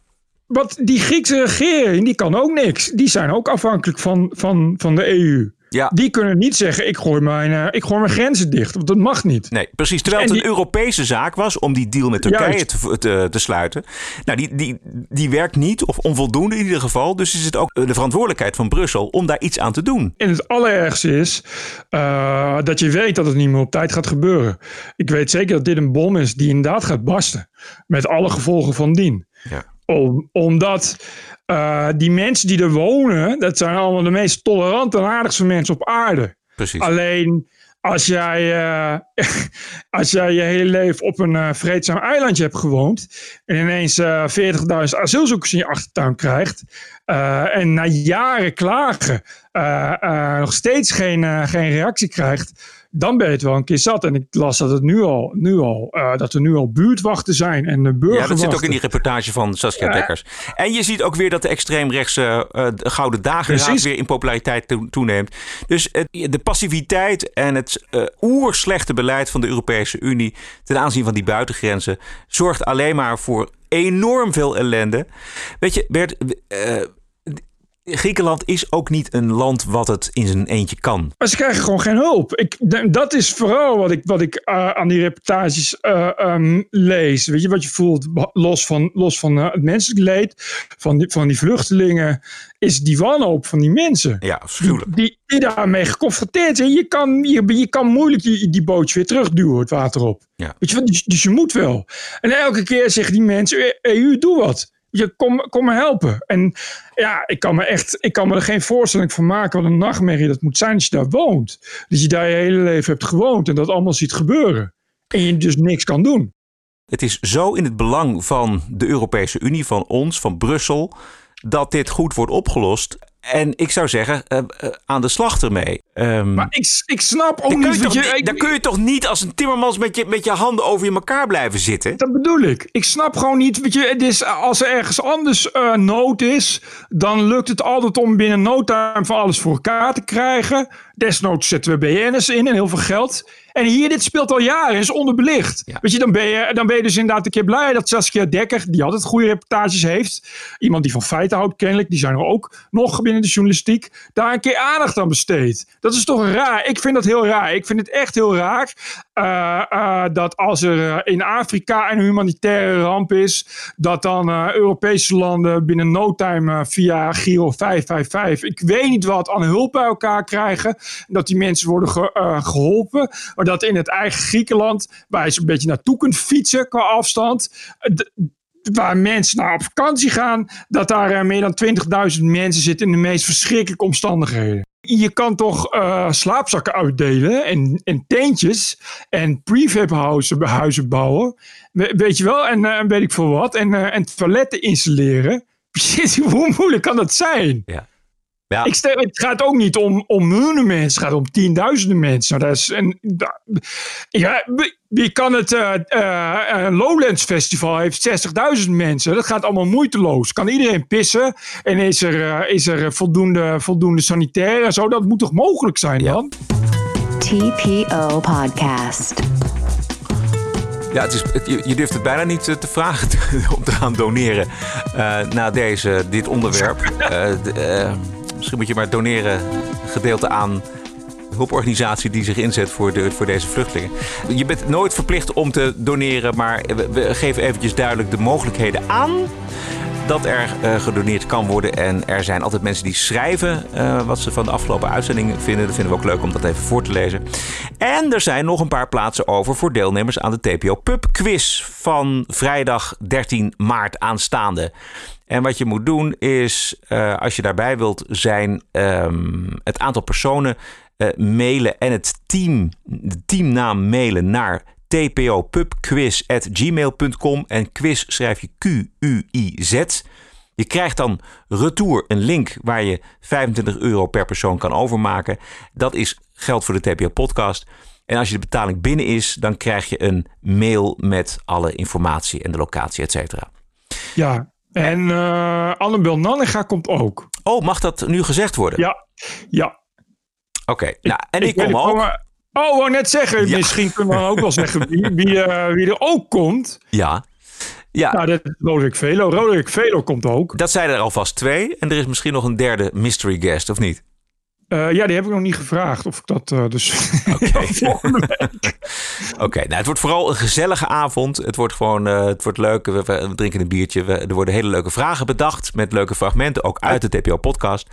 Want die Griekse regering, die kan ook niks. Die zijn ook afhankelijk van, van, van de EU. Ja. Die kunnen niet zeggen, ik gooi, mijn, eh, ik gooi mijn grenzen dicht. Want dat mag niet. Nee, precies. Terwijl het En een die- Europese zaak was om die deal met Turkije te, te, te sluiten. Nou, die, die, die werkt niet, of onvoldoende in ieder geval. Dus is het ook de verantwoordelijkheid van Brussel om daar iets aan te doen. En het allerergste is eh, dat je weet dat het niet meer op tijd gaat gebeuren. Ik weet zeker dat dit een bom is die inderdaad gaat barsten. Met alle gevolgen van dien. Ja. Om, omdat eh, die mensen die er wonen, dat zijn allemaal de meest tolerante en aardigste mensen op aarde. Precies. Alleen als jij, eh, [LAUGHS] als jij je hele leven op een eh, vreedzaam eilandje hebt gewoond en ineens eh 40.000 asielzoekers in je achtertuin krijgt, en na jaren klagen nog steeds geen, geen reactie krijgt, dan ben je het wel een keer zat. En ik las dat het nu al, nu al eh, dat er nu al buurtwachten zijn en de Ja, dat zit ook in die reportage van Saskia Ja. Dekkers. En je ziet ook weer dat de extreemrechtse de Gouden Dageraad Precies. weer in populariteit toe- toeneemt. Dus het, de passiviteit en het eh oerslechte beleid van de Europese Unie ten aanzien van die buitengrenzen zorgt alleen maar voor enorm veel ellende. Weet je, Bert, Griekenland is ook niet een land wat het in zijn eentje kan. Maar ze krijgen gewoon geen hulp. Ik, dat is vooral wat ik, wat ik eh, aan die reportages eh, ehm, lees. Weet je wat je voelt, los van, los van eh, het menselijk leed van die, van die vluchtelingen, is die wanhoop van die mensen. Ja, afschuwelijk. Die, die daarmee geconfronteerd zijn. Je kan, je, je kan moeilijk die, die bootje weer terugduwen, het water op. Ja. Weet je, dus, dus je moet wel. En elke keer zeggen die mensen, EU, doe wat. Je kom, me helpen. En ja, ik kan me echt, ik kan me er geen voorstelling van maken wat een nachtmerrie dat moet zijn als je daar woont. Dat je daar je hele leven hebt gewoond en dat allemaal ziet gebeuren. En je dus niks kan doen. Het is zo in het belang van de Europese Unie, van ons, van Brussel, dat dit goed wordt opgelost. En ik zou zeggen, eh, eh, aan de slag ermee. Ehm, Maar ik, ik snap ook niet... toch, weet je, ik- dan kun je toch niet als een timmermans met je, met je handen over je elkaar blijven zitten? Dat bedoel ik. Ik snap gewoon niet. Weet je, het is, als er ergens anders eh, nood is, dan lukt het altijd om binnen no time van alles voor elkaar te krijgen. Desnoods zetten we BN'ers in en heel veel geld. En hier, dit speelt al jaren, is onderbelicht. Weet je, dan ben je, dan ben je dus inderdaad een keer blij dat Saskia Dekker, die altijd goede reportages heeft, iemand die van feiten houdt kennelijk, die zijn er ook nog binnen de journalistiek, daar een keer aandacht aan besteedt. Dat is toch raar? Ik vind dat heel raar. Ik vind het echt heel raar eh, eh, dat als er eh, in Afrika een humanitaire ramp is, dat dan Europese landen binnen no time via Giro 555, ik weet niet wat, aan hulp bij elkaar krijgen. Dat die mensen worden eh, geholpen. Maar dat in het eigen Griekenland, waar je zo'n beetje naartoe kunt fietsen qua afstand, eh, waar mensen naar op vakantie gaan, dat daar eh, meer dan 20.000 mensen zitten in de meest verschrikkelijke omstandigheden. Je kan toch slaapzakken uitdelen en, en tentjes en prefab huizen, huizen bouwen. We- weet je wel, en weet ik veel wat. En, en toiletten installeren. [LAUGHS] Hoe moeilijk kan dat zijn? Ja. Ja. Ik stel, het gaat ook niet om, om miljoenen mensen, het gaat om tienduizenden mensen. Dat is een, ja, je kan het eh, eh, eh, Lowlands Festival heeft 60.000 mensen. Dat gaat allemaal moeiteloos. Kan iedereen pissen en is er, eh, is er voldoende, voldoende sanitair en zo? Dat moet toch mogelijk zijn dan? TPO Podcast. Ja, het is, het- je, durft het bijna niet te vragen [LAUGHS] om te gaan doneren eh, na deze, dit onderwerp. [LAUGHS] Misschien moet je maar doneren gedeelte aan hulporganisatie die zich inzet voor, de, voor deze vluchtelingen. Je bent nooit verplicht om te doneren, maar we geven eventjes duidelijk de mogelijkheden aan dat er eh, gedoneerd kan worden. En er zijn altijd mensen die schrijven eh, wat ze van de afgelopen uitzending vinden. Dat vinden we ook leuk om dat even voor te lezen. En er zijn nog een paar plaatsen over voor deelnemers aan de TPO Pub Quiz van vrijdag 13 maart aanstaande. En wat je moet doen is, eh, als je daarbij wilt zijn, ehm, het aantal personen mailen en het team, de teamnaam mailen naar tpopubquiz.gmail.com en quiz schrijf je Q-U-I-Z. Je krijgt dan retour een link waar je 25 euro per persoon kan overmaken. Dat is geld voor de TPO podcast. En als je de betaling binnen is, dan krijg je een mail met alle informatie en de locatie, et cetera. Ja, en eh Annabel Nanninga komt ook. Oh, mag dat nu gezegd worden? Ja, ja. Oké, nou, en ik, kom ook. Oh, wou net zeggen, misschien kunnen we dan ook wel zeggen wie, wie, eh, wie er ook komt. Ja. ja. Nou, dat is Roderick Velo. Roderick Velo komt ook. Dat zijn er alvast twee. En er is misschien nog een derde mystery guest, of niet? Eh, ja, die heb ik nog niet gevraagd of ik dat eh, dus... [LAUGHS] [LAUGHS] [LAUGHS] Oké, nou, het wordt vooral een gezellige avond. Het wordt gewoon eh, het wordt leuk. We, we drinken een biertje. We- er worden hele leuke vragen bedacht. Met leuke fragmenten, ook uit de TPO-podcast.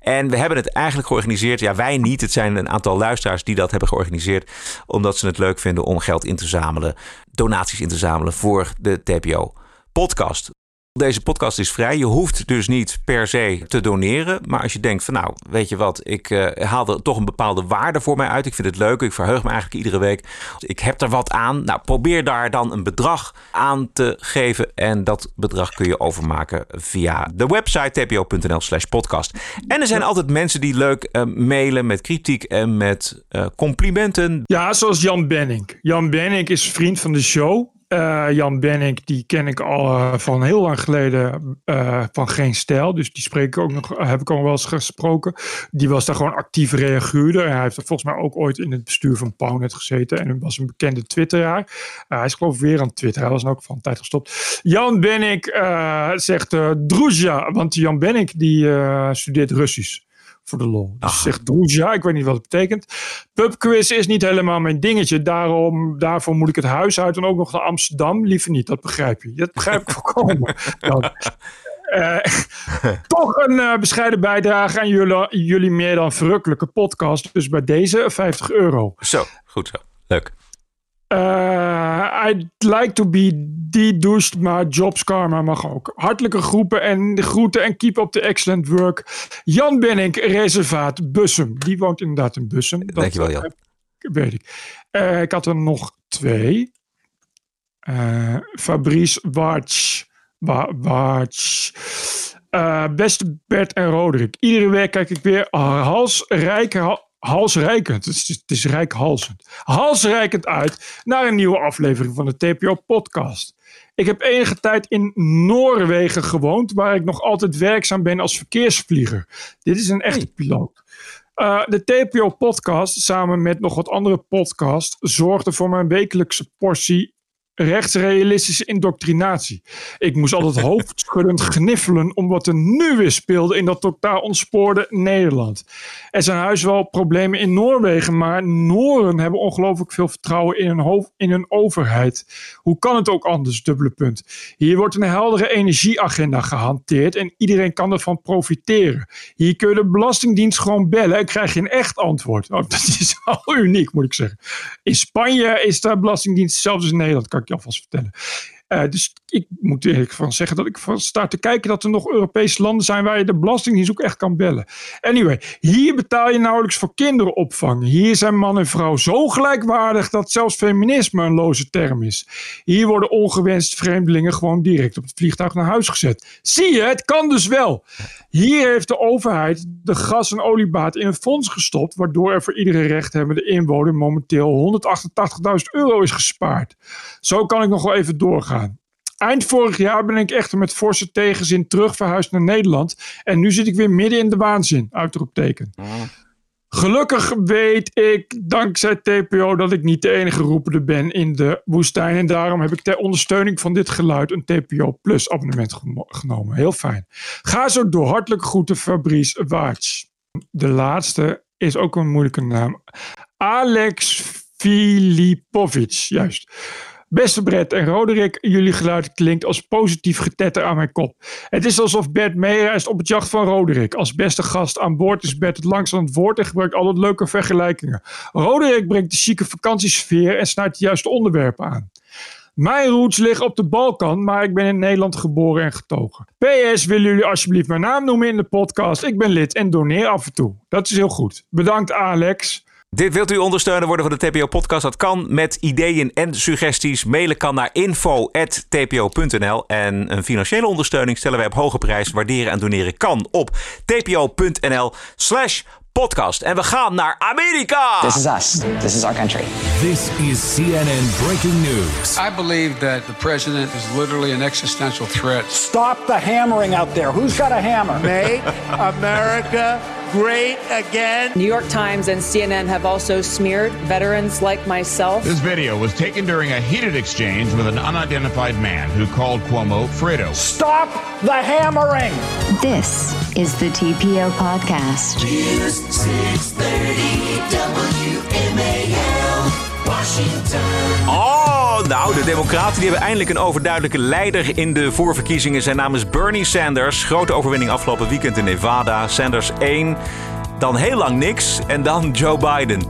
En we hebben het eigenlijk georganiseerd. Ja, wij niet. Het zijn een aantal luisteraars die dat hebben georganiseerd. Omdat ze het leuk vinden om geld in te zamelen. Donaties in te zamelen voor de TPO-podcast. Deze podcast is vrij. Je hoeft dus niet per se te doneren. Maar als je denkt van nou, weet je wat, ik eh, haal er toch een bepaalde waarde voor mij uit. Ik vind het leuk. Ik verheug me eigenlijk iedere week. Ik heb er wat aan. Nou, probeer daar dan een bedrag aan te geven. En dat bedrag kun je overmaken via de website tpo.nl slash podcast. En er zijn altijd mensen die leuk eh, mailen met kritiek en met eh, complimenten. Ja, zoals Jan Benning. Jan Benning is vriend van de show. Eh, Jan Benning, die ken ik al eh, van heel lang geleden eh, van Geen Stijl. Dus die spreek ik ook nog, heb ik al wel eens gesproken. Die was daar gewoon actief reaguurder. Hij heeft er volgens mij ook ooit in het bestuur van Pownet gezeten. En was een bekende twitteraar. hij is geloof ik weer aan Twitter. Hij was dan ook van tijd gestopt. Jan Benning zegt uh, Druzja. Want Jan Benning die studeert Russisch voor de lol. Dus zegt Druzja, ik weet niet wat het betekent. Pubquiz is niet helemaal mijn dingetje. Daarom, daarvoor moet ik het huis uit en ook nog naar Amsterdam. Liever niet, dat begrijp je. Dat begrijp ik volkomen. [LAUGHS] Dan, uh, [LAUGHS] toch een uh, bescheiden bijdrage aan jullie, jullie meer dan verrukkelijke podcast. Dus bij deze 50 euro. Zo, goed zo. Leuk. Uh, I'd like to be de-douched, maar Jobs Karma mag ook. Hartelijke groepen en groeten en keep up the excellent work. Jan Benning, reservaat Bussum. Die woont inderdaad in Bussum. Dat, Dankjewel Jan. Uh, weet ik. Uh, ik had er nog twee. Fabrice Warts. Wa Warts. beste Bert en Roderick. Iedere week kijk ik weer halsrijke halsrijkend, het is, het is rijkhalsend, halsrijkend uit naar een nieuwe aflevering van de TPO-podcast. Ik heb enige tijd in Noorwegen gewoond, waar ik nog altijd werkzaam ben als verkeersvlieger. Dit is een echte piloot. Uh, de TPO-podcast, samen met nog wat andere podcasts, zorgde voor mijn wekelijkse portie rechtsrealistische indoctrinatie. Ik moest altijd hoofdschuddend gniffelen om wat er nu weer speelde in dat totaal ontspoorde Nederland. Er zijn huis wel problemen in Noorwegen, maar Nooren hebben ongelooflijk veel vertrouwen in hun, hoofd, in hun overheid. Hoe kan het ook anders? Dubbele punt. Hier wordt een heldere energieagenda gehanteerd en iedereen kan ervan profiteren. Hier kun je de Belastingdienst gewoon bellen en krijg je een echt antwoord. Oh, [LAUGHS] dat is wel uniek, moet ik zeggen. In Spanje is de Belastingdienst zelfs in Nederland, kan ik je alvast vertellen. Uh, dus ik moet eerlijk van zeggen dat ik van sta te kijken dat er nog Europese landen zijn waar je de belastingdienst ook echt kan bellen. Anyway, hier betaal je nauwelijks voor kinderopvang. Hier zijn man en vrouw zo gelijkwaardig dat zelfs feminisme een loze term is. Hier worden ongewenst vreemdelingen gewoon direct op het vliegtuig naar huis gezet. Zie je, het kan dus wel. Hier heeft de overheid de gas- en oliebaat in een fonds gestopt, waardoor er voor iedere rechthebbende inwoner momenteel 188.000 euro is gespaard. Zo kan ik nog wel even doorgaan. Eind vorig jaar ben ik echter met forse tegenzin terug verhuisd naar Nederland. En nu zit ik weer midden in de waanzin. Uitroepteken. Gelukkig weet ik dankzij TPO dat ik niet de enige roepende ben in de woestijn. En daarom heb ik ter ondersteuning van dit geluid een TPO Plus abonnement genomen. Heel fijn. Ga zo door. Hartelijk groeten Fabrice Waarts. De laatste is ook een moeilijke naam. Alex Filipovic. Juist. Beste Brett en Roderick, jullie geluid klinkt als positief getetter aan mijn kop. Het is alsof Bert meereist op het jacht van Roderick. Als beste gast aan boord is Bert het langst aan het woord en gebruikt altijd leuke vergelijkingen. Roderick brengt de chique vakantiesfeer en snijdt de juiste onderwerpen aan. Mijn roots liggen op de Balkan, maar ik ben in Nederland geboren en getogen. PS, willen jullie alsjeblieft mijn naam noemen in de podcast? Ik ben lid en doneer af en toe. Dat is heel goed. Bedankt Alex. Dit wilt u ondersteunen worden van de TPO Podcast? Dat kan met ideeën en suggesties. Mailen kan naar info.tpo.nl. En een financiële ondersteuning stellen wij op hoge prijs. Waarderen en doneren kan op tpo.nl slash podcast. En we gaan naar Amerika. This is us. This is our country. This is CNN breaking news. I believe that the president is literally an existential threat. Stop the hammering out there. Who's got a hammer? Make America great again. New York Times and CNN have also smeared veterans like myself. This video was taken during a heated exchange with an unidentified man who called Cuomo Fredo. Stop the hammering. This is the TPO podcast. News 630 WMAL, Washington. Oh, nou, de Democraten die hebben eindelijk een overduidelijke leider in de voorverkiezingen. Zijn naam is Bernie Sanders. Grote overwinning afgelopen weekend in Nevada. Sanders 1. Dan heel lang niks en dan Joe Biden.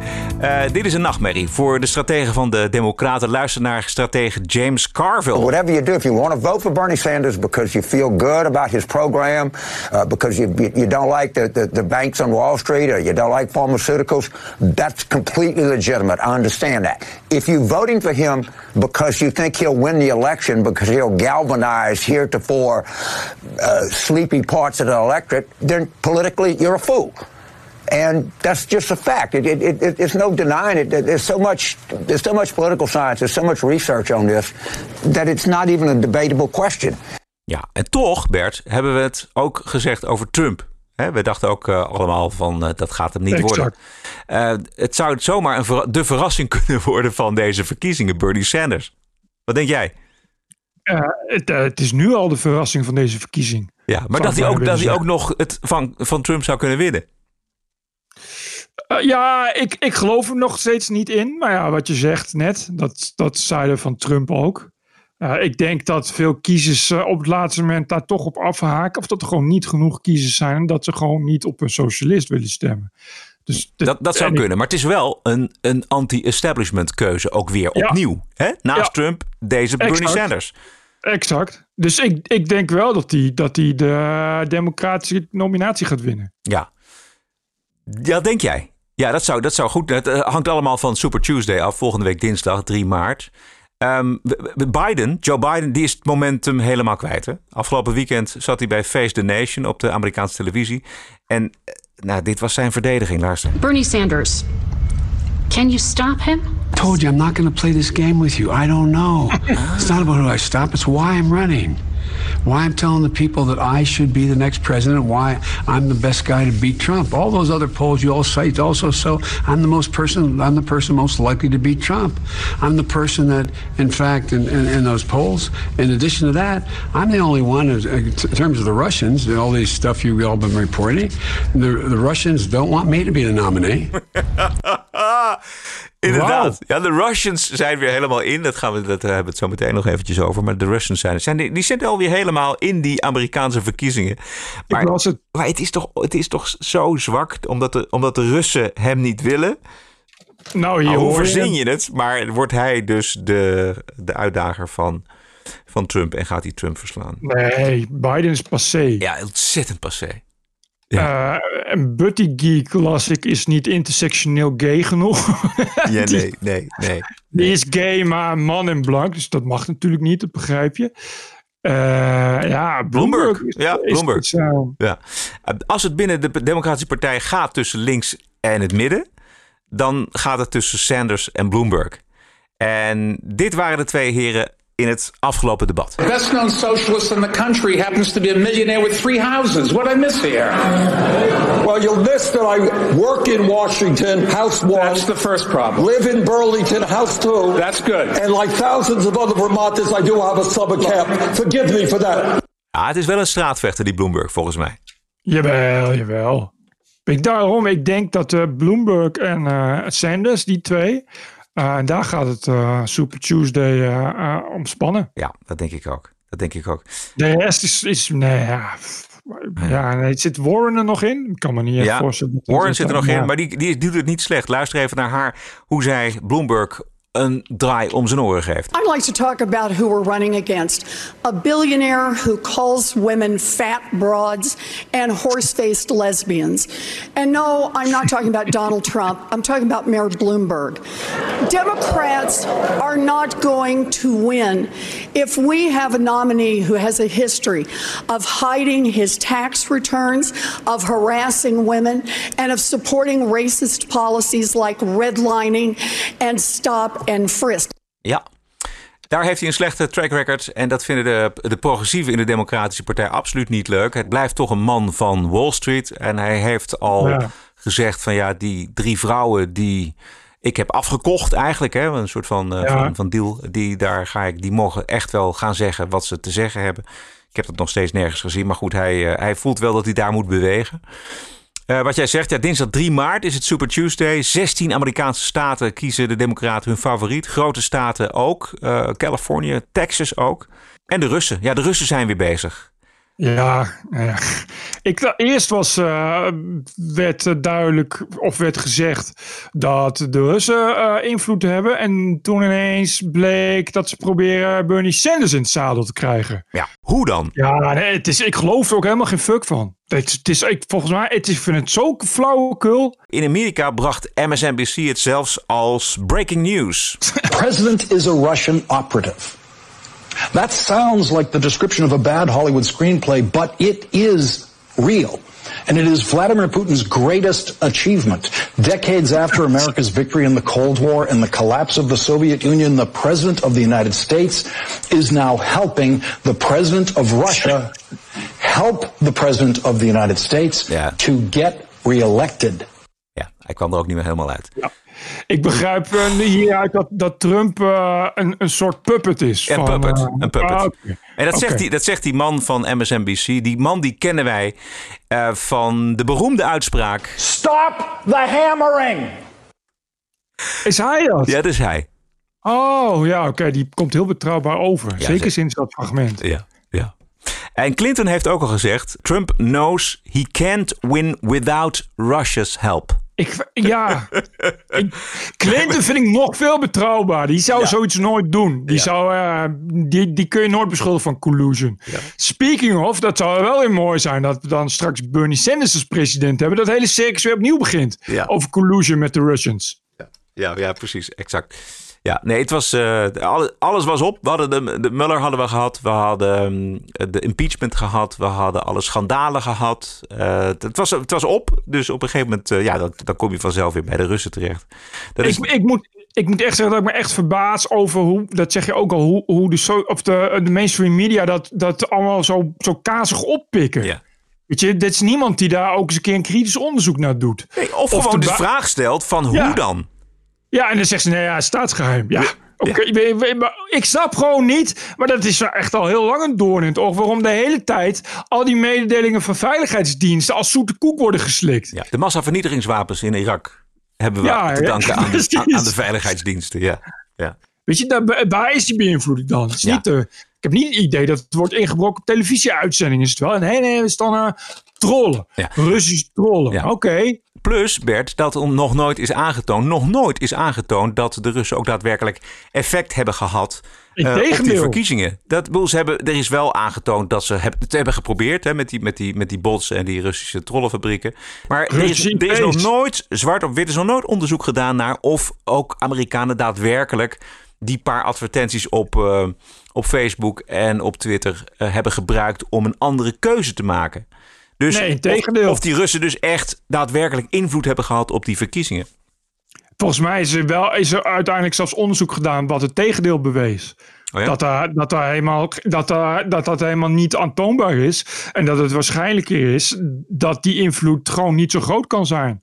Uh, dit is een nachtmerrie voor de strategen van de Democraten. Luister naar stratege James Carville. Whatever you do, if you want to vote for Bernie Sanders because you feel good about his program, uh, because you, you don't like the, the, the banks on Wall Street or you don't like pharmaceuticals, that's completely legitimate. I understand that. If you're voting for him because you think he'll win the election because he'll galvanize heretofore uh, sleepy parts of the electorate, then politically you're a fool. And that's just a fact. It, it, it, it's no denying it. There's so much. There's so much political science. There's so much research on this that it's not even a debatable question. Ja, en toch, Bert, hebben we het ook gezegd over Trump. we dachten ook uh, allemaal van uh, dat gaat hem niet exact. worden. Uh, het zou zomaar een ver de verrassing [LAUGHS] kunnen worden van deze verkiezingen, Bernie Sanders. Wat denk jij? Het, het, is nu al de verrassing van deze verkiezing. Ja, maar dat hij, ook, dat hij ook nog het van, van Trump zou kunnen winnen. Uh, ja, ik, ik geloof er nog steeds niet in. Maar ja, wat je zegt net, dat, dat zeiden van Trump ook. Uh, ik denk dat veel kiezers uh, op het laatste moment daar toch op afhaken. Of dat er gewoon niet genoeg kiezers zijn. En dat ze gewoon niet op een socialist willen stemmen. Dus dat, dat zou kunnen. Maar het is wel een, een anti-establishment keuze ook weer ja. opnieuw. Hè? Naast ja. Trump deze Bernie exact. Sanders. Exact. Dus ik, ik denk wel dat hij dat die de democratische nominatie gaat winnen. Ja. Ja, denk jij? Ja, dat zou, dat zou goed. Het eh, hangt allemaal van Super Tuesday af. Volgende week dinsdag, 3 maart. Um, Biden, Joe Biden, die is het momentum helemaal kwijt. Hè? Afgelopen weekend zat hij bij Face the Nation op de Amerikaanse televisie. En nou, dit was zijn verdediging, luister. Bernie Sanders, can you stop him? I told you I'm not going to play this game with you. I don't know. [LAUGHS] it's not about who I stop, it's why I'm running. why I'm telling the people that I should be the next president, why I'm the best guy to beat Trump. All those other polls you all cite also so I'm the most person I'm the person most likely to beat Trump. I'm the person that, in fact, in, in, in those polls, in addition to that, I'm the only one in terms of the Russians, all these stuff you've all been reporting. The, the Russians don't want me to be the nominee. [LAUGHS] [LAUGHS] Inderdaad. Ja, de Russians zijn weer helemaal in. Dat, gaan we, dat hebben we het zo meteen nog eventjes over. Maar de Russians zijn, zijn die, die zitten alweer helemaal in die Amerikaanse verkiezingen. Maar, het... maar het, is toch, het is toch zo zwak omdat de, omdat de Russen hem niet willen. Nou, hier hoe verzin je het? Maar wordt hij dus de, de uitdager van, van Trump en gaat hij Trump verslaan? Nee, Biden is passé. Ja, ontzettend passé. Ja. Uh, en Buddy Geek las ik is niet intersectioneel gay genoeg. [LAUGHS] ja, nee, nee, nee. Die is gay, maar man en blank. Dus dat mag natuurlijk niet, dat begrijp je. Uh, ja, Bloomberg. Bloomberg. ja, Bloomberg. Is, uh... ja. Als het binnen de Democratische Partij gaat tussen links en het midden, dan gaat het tussen Sanders en Bloomberg. En dit waren de twee heren in het afgelopen debat. The best known socialist in the country happens to be a millionaire with three houses. What I miss here? Well, you'll miss that I work in Washington, house one. That's the first problem. Live in Burlington, house two. That's good. And like thousands of other Vermonters, I do have a summer camp. Forgive me for that. Ja, het is wel een straatvechter, die Bloomberg, volgens mij. Jawel, jawel. Ik, daarom, ik denk dat uh, Bloomberg en uh, Sanders, die twee, uh, en daar gaat het uh, Super Tuesday uh, om spannen. Ja, dat denk ik ook. Dat denk ik ook. De rest is, is nee, ja, ja, nee, zit Warren er nog in? Ik kan me niet ja, voorstellen. Warren zit er nog in, maar die, die, die doet het niet slecht. Luister even naar haar, hoe zij Bloomberg een draai om zijn oren geeft. I'd like to talk about who we're running against. A billionaire who calls women fat broads and horse-faced lesbians. And no, I'm not talking about Donald Trump. I'm talking about Mayor Bloomberg. Democrats are not going to win if we have a nominee who has a history of hiding his tax returns, of harassing women, and of supporting racist policies like redlining and stop and frisk. Ja. Daar heeft hij een slechte track record. En dat vinden de, de progressieven in de Democratische Partij absoluut niet leuk. Het blijft toch een man van Wall Street. En hij heeft al gezegd van ja, die drie vrouwen die ik heb afgekocht eigenlijk. Hè, een soort van, uh, van, van, deal. Die, daar ga ik, die mogen echt wel gaan zeggen wat ze te zeggen hebben. Ik heb dat nog steeds nergens gezien. Maar goed, hij, uh, hij voelt wel dat hij daar moet bewegen. Uh, wat jij zegt, ja, dinsdag 3 maart is het Super Tuesday. 16 Amerikaanse staten kiezen de Democraten hun favoriet. Grote staten ook. Uh, Californië, Texas ook. En de Russen. Ja, de Russen zijn weer bezig. Ja, ja. Ik, eerst was, uh, werd duidelijk of werd gezegd dat de Russen uh, invloed hebben. En toen ineens bleek dat ze proberen Bernie Sanders in het zadel te krijgen. Ja, hoe dan? Ja, nee, het is, ik geloof er ook helemaal geen fuck van. Het, het is, ik, volgens mij, het is, ik vind het zo flauwekul. In Amerika bracht MSNBC het zelfs als breaking news. The president is a Russian operative. That sounds like the description of a bad Hollywood screenplay, but it is real. And it is Vladimir Putin's greatest achievement. Decades after America's victory in the Cold War and the collapse of the Soviet Union, the President of the United States is now helping the President of Russia help the President of the United States yeah. to get reelected. Ja, hij kwam er ook niet meer helemaal uit. Ja. Ik begrijp uh, hieruit dat, dat Trump uh, een, een soort puppet is. Een van, puppet. Uh, een puppet. Ah, okay. En dat, okay. zegt die, dat zegt die man van MSNBC. Die man die kennen wij van de beroemde uitspraak. Stop the hammering! Is hij dat? Ja, dat is hij. Oh, ja, oké. Okay. Die komt heel betrouwbaar over. Ja, Zeker sinds dat fragment. Ja, ja. En Clinton heeft ook al gezegd: Trump knows he can't win without Russia's help. Ik, ja, ik, Clinton vind ik nog veel betrouwbaar. Die zou ja. zoiets nooit doen. Die, ja. zou, uh, die, die kun je nooit beschuldigen van collusion. Ja. Speaking of, dat zou wel weer mooi zijn dat we dan straks Bernie Sanders als president hebben. Dat hele circus weer opnieuw begint. Over collusion met de Russians. Ja, ja, precies, exact. Ja, nee, het was, uh, alles was op. We hadden de, de Muller hadden we gehad. We hadden um, de impeachment gehad. We hadden alle schandalen gehad. Uh, het, was, het was op. Dus op een gegeven moment, uh, ja, dan, dan kom je vanzelf weer bij de Russen terecht. Dat is... ik, ik, moet, ik moet echt zeggen dat ik me echt verbaas over hoe, dat zeg je ook al, hoe, hoe de, so, of de, de mainstream media dat, dat allemaal zo, zo kazig oppikken. Ja. Weet je, dit is niemand die daar ook eens een keer een kritisch onderzoek naar doet. Nee, of, of gewoon de vraag stelt van hoe ja. dan? Ja, en dan zegt ze, nee, ja, staatsgeheim. Ja, ja. oké. Okay. Ja. Ik snap gewoon niet, maar dat is echt al heel lang een doorn in het oog, waarom de hele tijd al die mededelingen van veiligheidsdiensten als zoete koek worden geslikt. Ja, de massavernietigingswapens in Irak hebben we ja, te danken aan de, aan, de, veiligheidsdiensten. Ja. Ja. Weet je, daar, waar is die beïnvloeding dan? Is niet, uh, ik heb niet het idee dat het wordt ingebroken op televisieuitzendingen. Is het wel? En nee, nee, is dan uh, trollen. Russisch trollen. Oké. Okay. Plus, Bert, dat nog nooit is aangetoond, nog nooit is aangetoond dat de Russen ook daadwerkelijk effect hebben gehad uh, op die verkiezingen. Dat, ze hebben, er is wel aangetoond dat ze het hebben geprobeerd hè, met, die, met, die, met die bots en die Russische trollenfabrieken. Maar er is, er is nog nooit, zwart op wit, is nog nooit onderzoek gedaan naar of ook Amerikanen daadwerkelijk die paar advertenties op, uh, op Facebook en op Twitter uh, hebben gebruikt om een andere keuze te maken. Dus nee, tegendeel. Of, of die Russen dus echt daadwerkelijk invloed hebben gehad op die verkiezingen. Volgens mij is er, wel, is er uiteindelijk zelfs onderzoek gedaan wat het tegendeel bewees. Oh ja? dat, dat, helemaal, dat, dat dat helemaal niet aantoonbaar is. En dat het waarschijnlijker is dat die invloed gewoon niet zo groot kan zijn.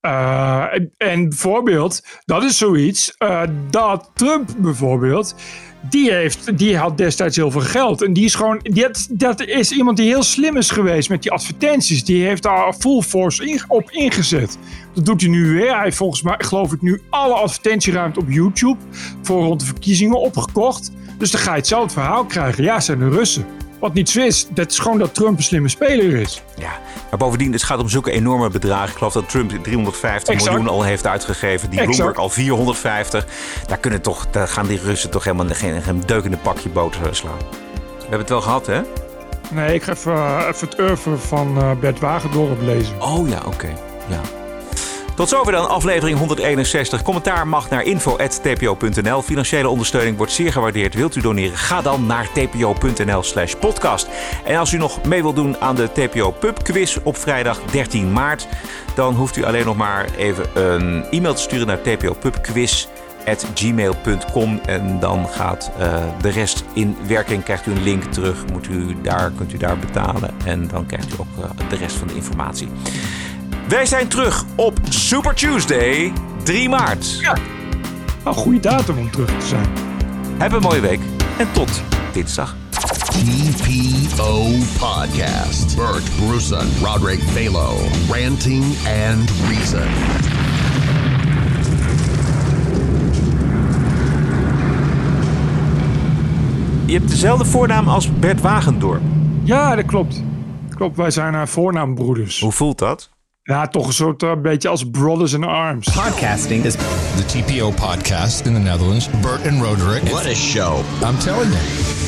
Uh, en, en bijvoorbeeld, dat is zoiets uh, dat Trump bijvoorbeeld die, heeft, die had destijds heel veel geld. En die is gewoon. Die had, dat is iemand die heel slim is geweest met die advertenties. Die heeft daar full force op ingezet. Dat doet hij nu weer. Hij heeft volgens mij, geloof ik, nu alle advertentieruimte op YouTube. voor rond de verkiezingen opgekocht. Dus dan ga je hetzelfde verhaal krijgen. Ja, zijn de Russen. Wat niet zo is, dat is gewoon dat Trump een slimme speler is. Ja, maar bovendien, het gaat om zulke enorme bedragen. Ik geloof dat Trump 350 exact. miljoen al heeft uitgegeven. Die Bloomberg al 450. Daar, kunnen toch, daar gaan die Russen toch helemaal geen, geen deuk in een pakje boter slaan. We hebben het wel gehad, hè? Nee, ik ga even, uh, even het urven van uh, Bert Wagendorp lezen. Oh ja, oké. Okay. Ja. Tot zover dan aflevering 161. Commentaar mag naar info.tpo.nl. Financiële ondersteuning wordt zeer gewaardeerd. Wilt u doneren? Ga dan naar tpo.nl slash podcast. En als u nog mee wilt doen aan de TPO Pub Quiz op vrijdag 13 maart... dan hoeft u alleen nog maar even een e-mail te sturen naar tpopubquiz@gmail.com en dan gaat uh, de rest in werking. Krijgt u een link terug, moet u daar, kunt u daar betalen en dan krijgt u ook uh, de rest van de informatie. Wij zijn terug op Super Tuesday, 3 maart. Ja, een goede datum om terug te zijn. Heb een mooie week en tot dinsdag. TPO Podcast. Bert Bruson, Roderick Balo, Ranting and Reason. Je hebt dezelfde voornaam als Bert Wagendorp. Ja, dat klopt. Klopt, wij zijn uh, voornaambroeders. Hoe voelt dat? Ja, toch een soort uh, beetje als brothers in arms. Podcasting is the TPO podcast in the Netherlands. Bert and Roderick. What a show. I'm telling you.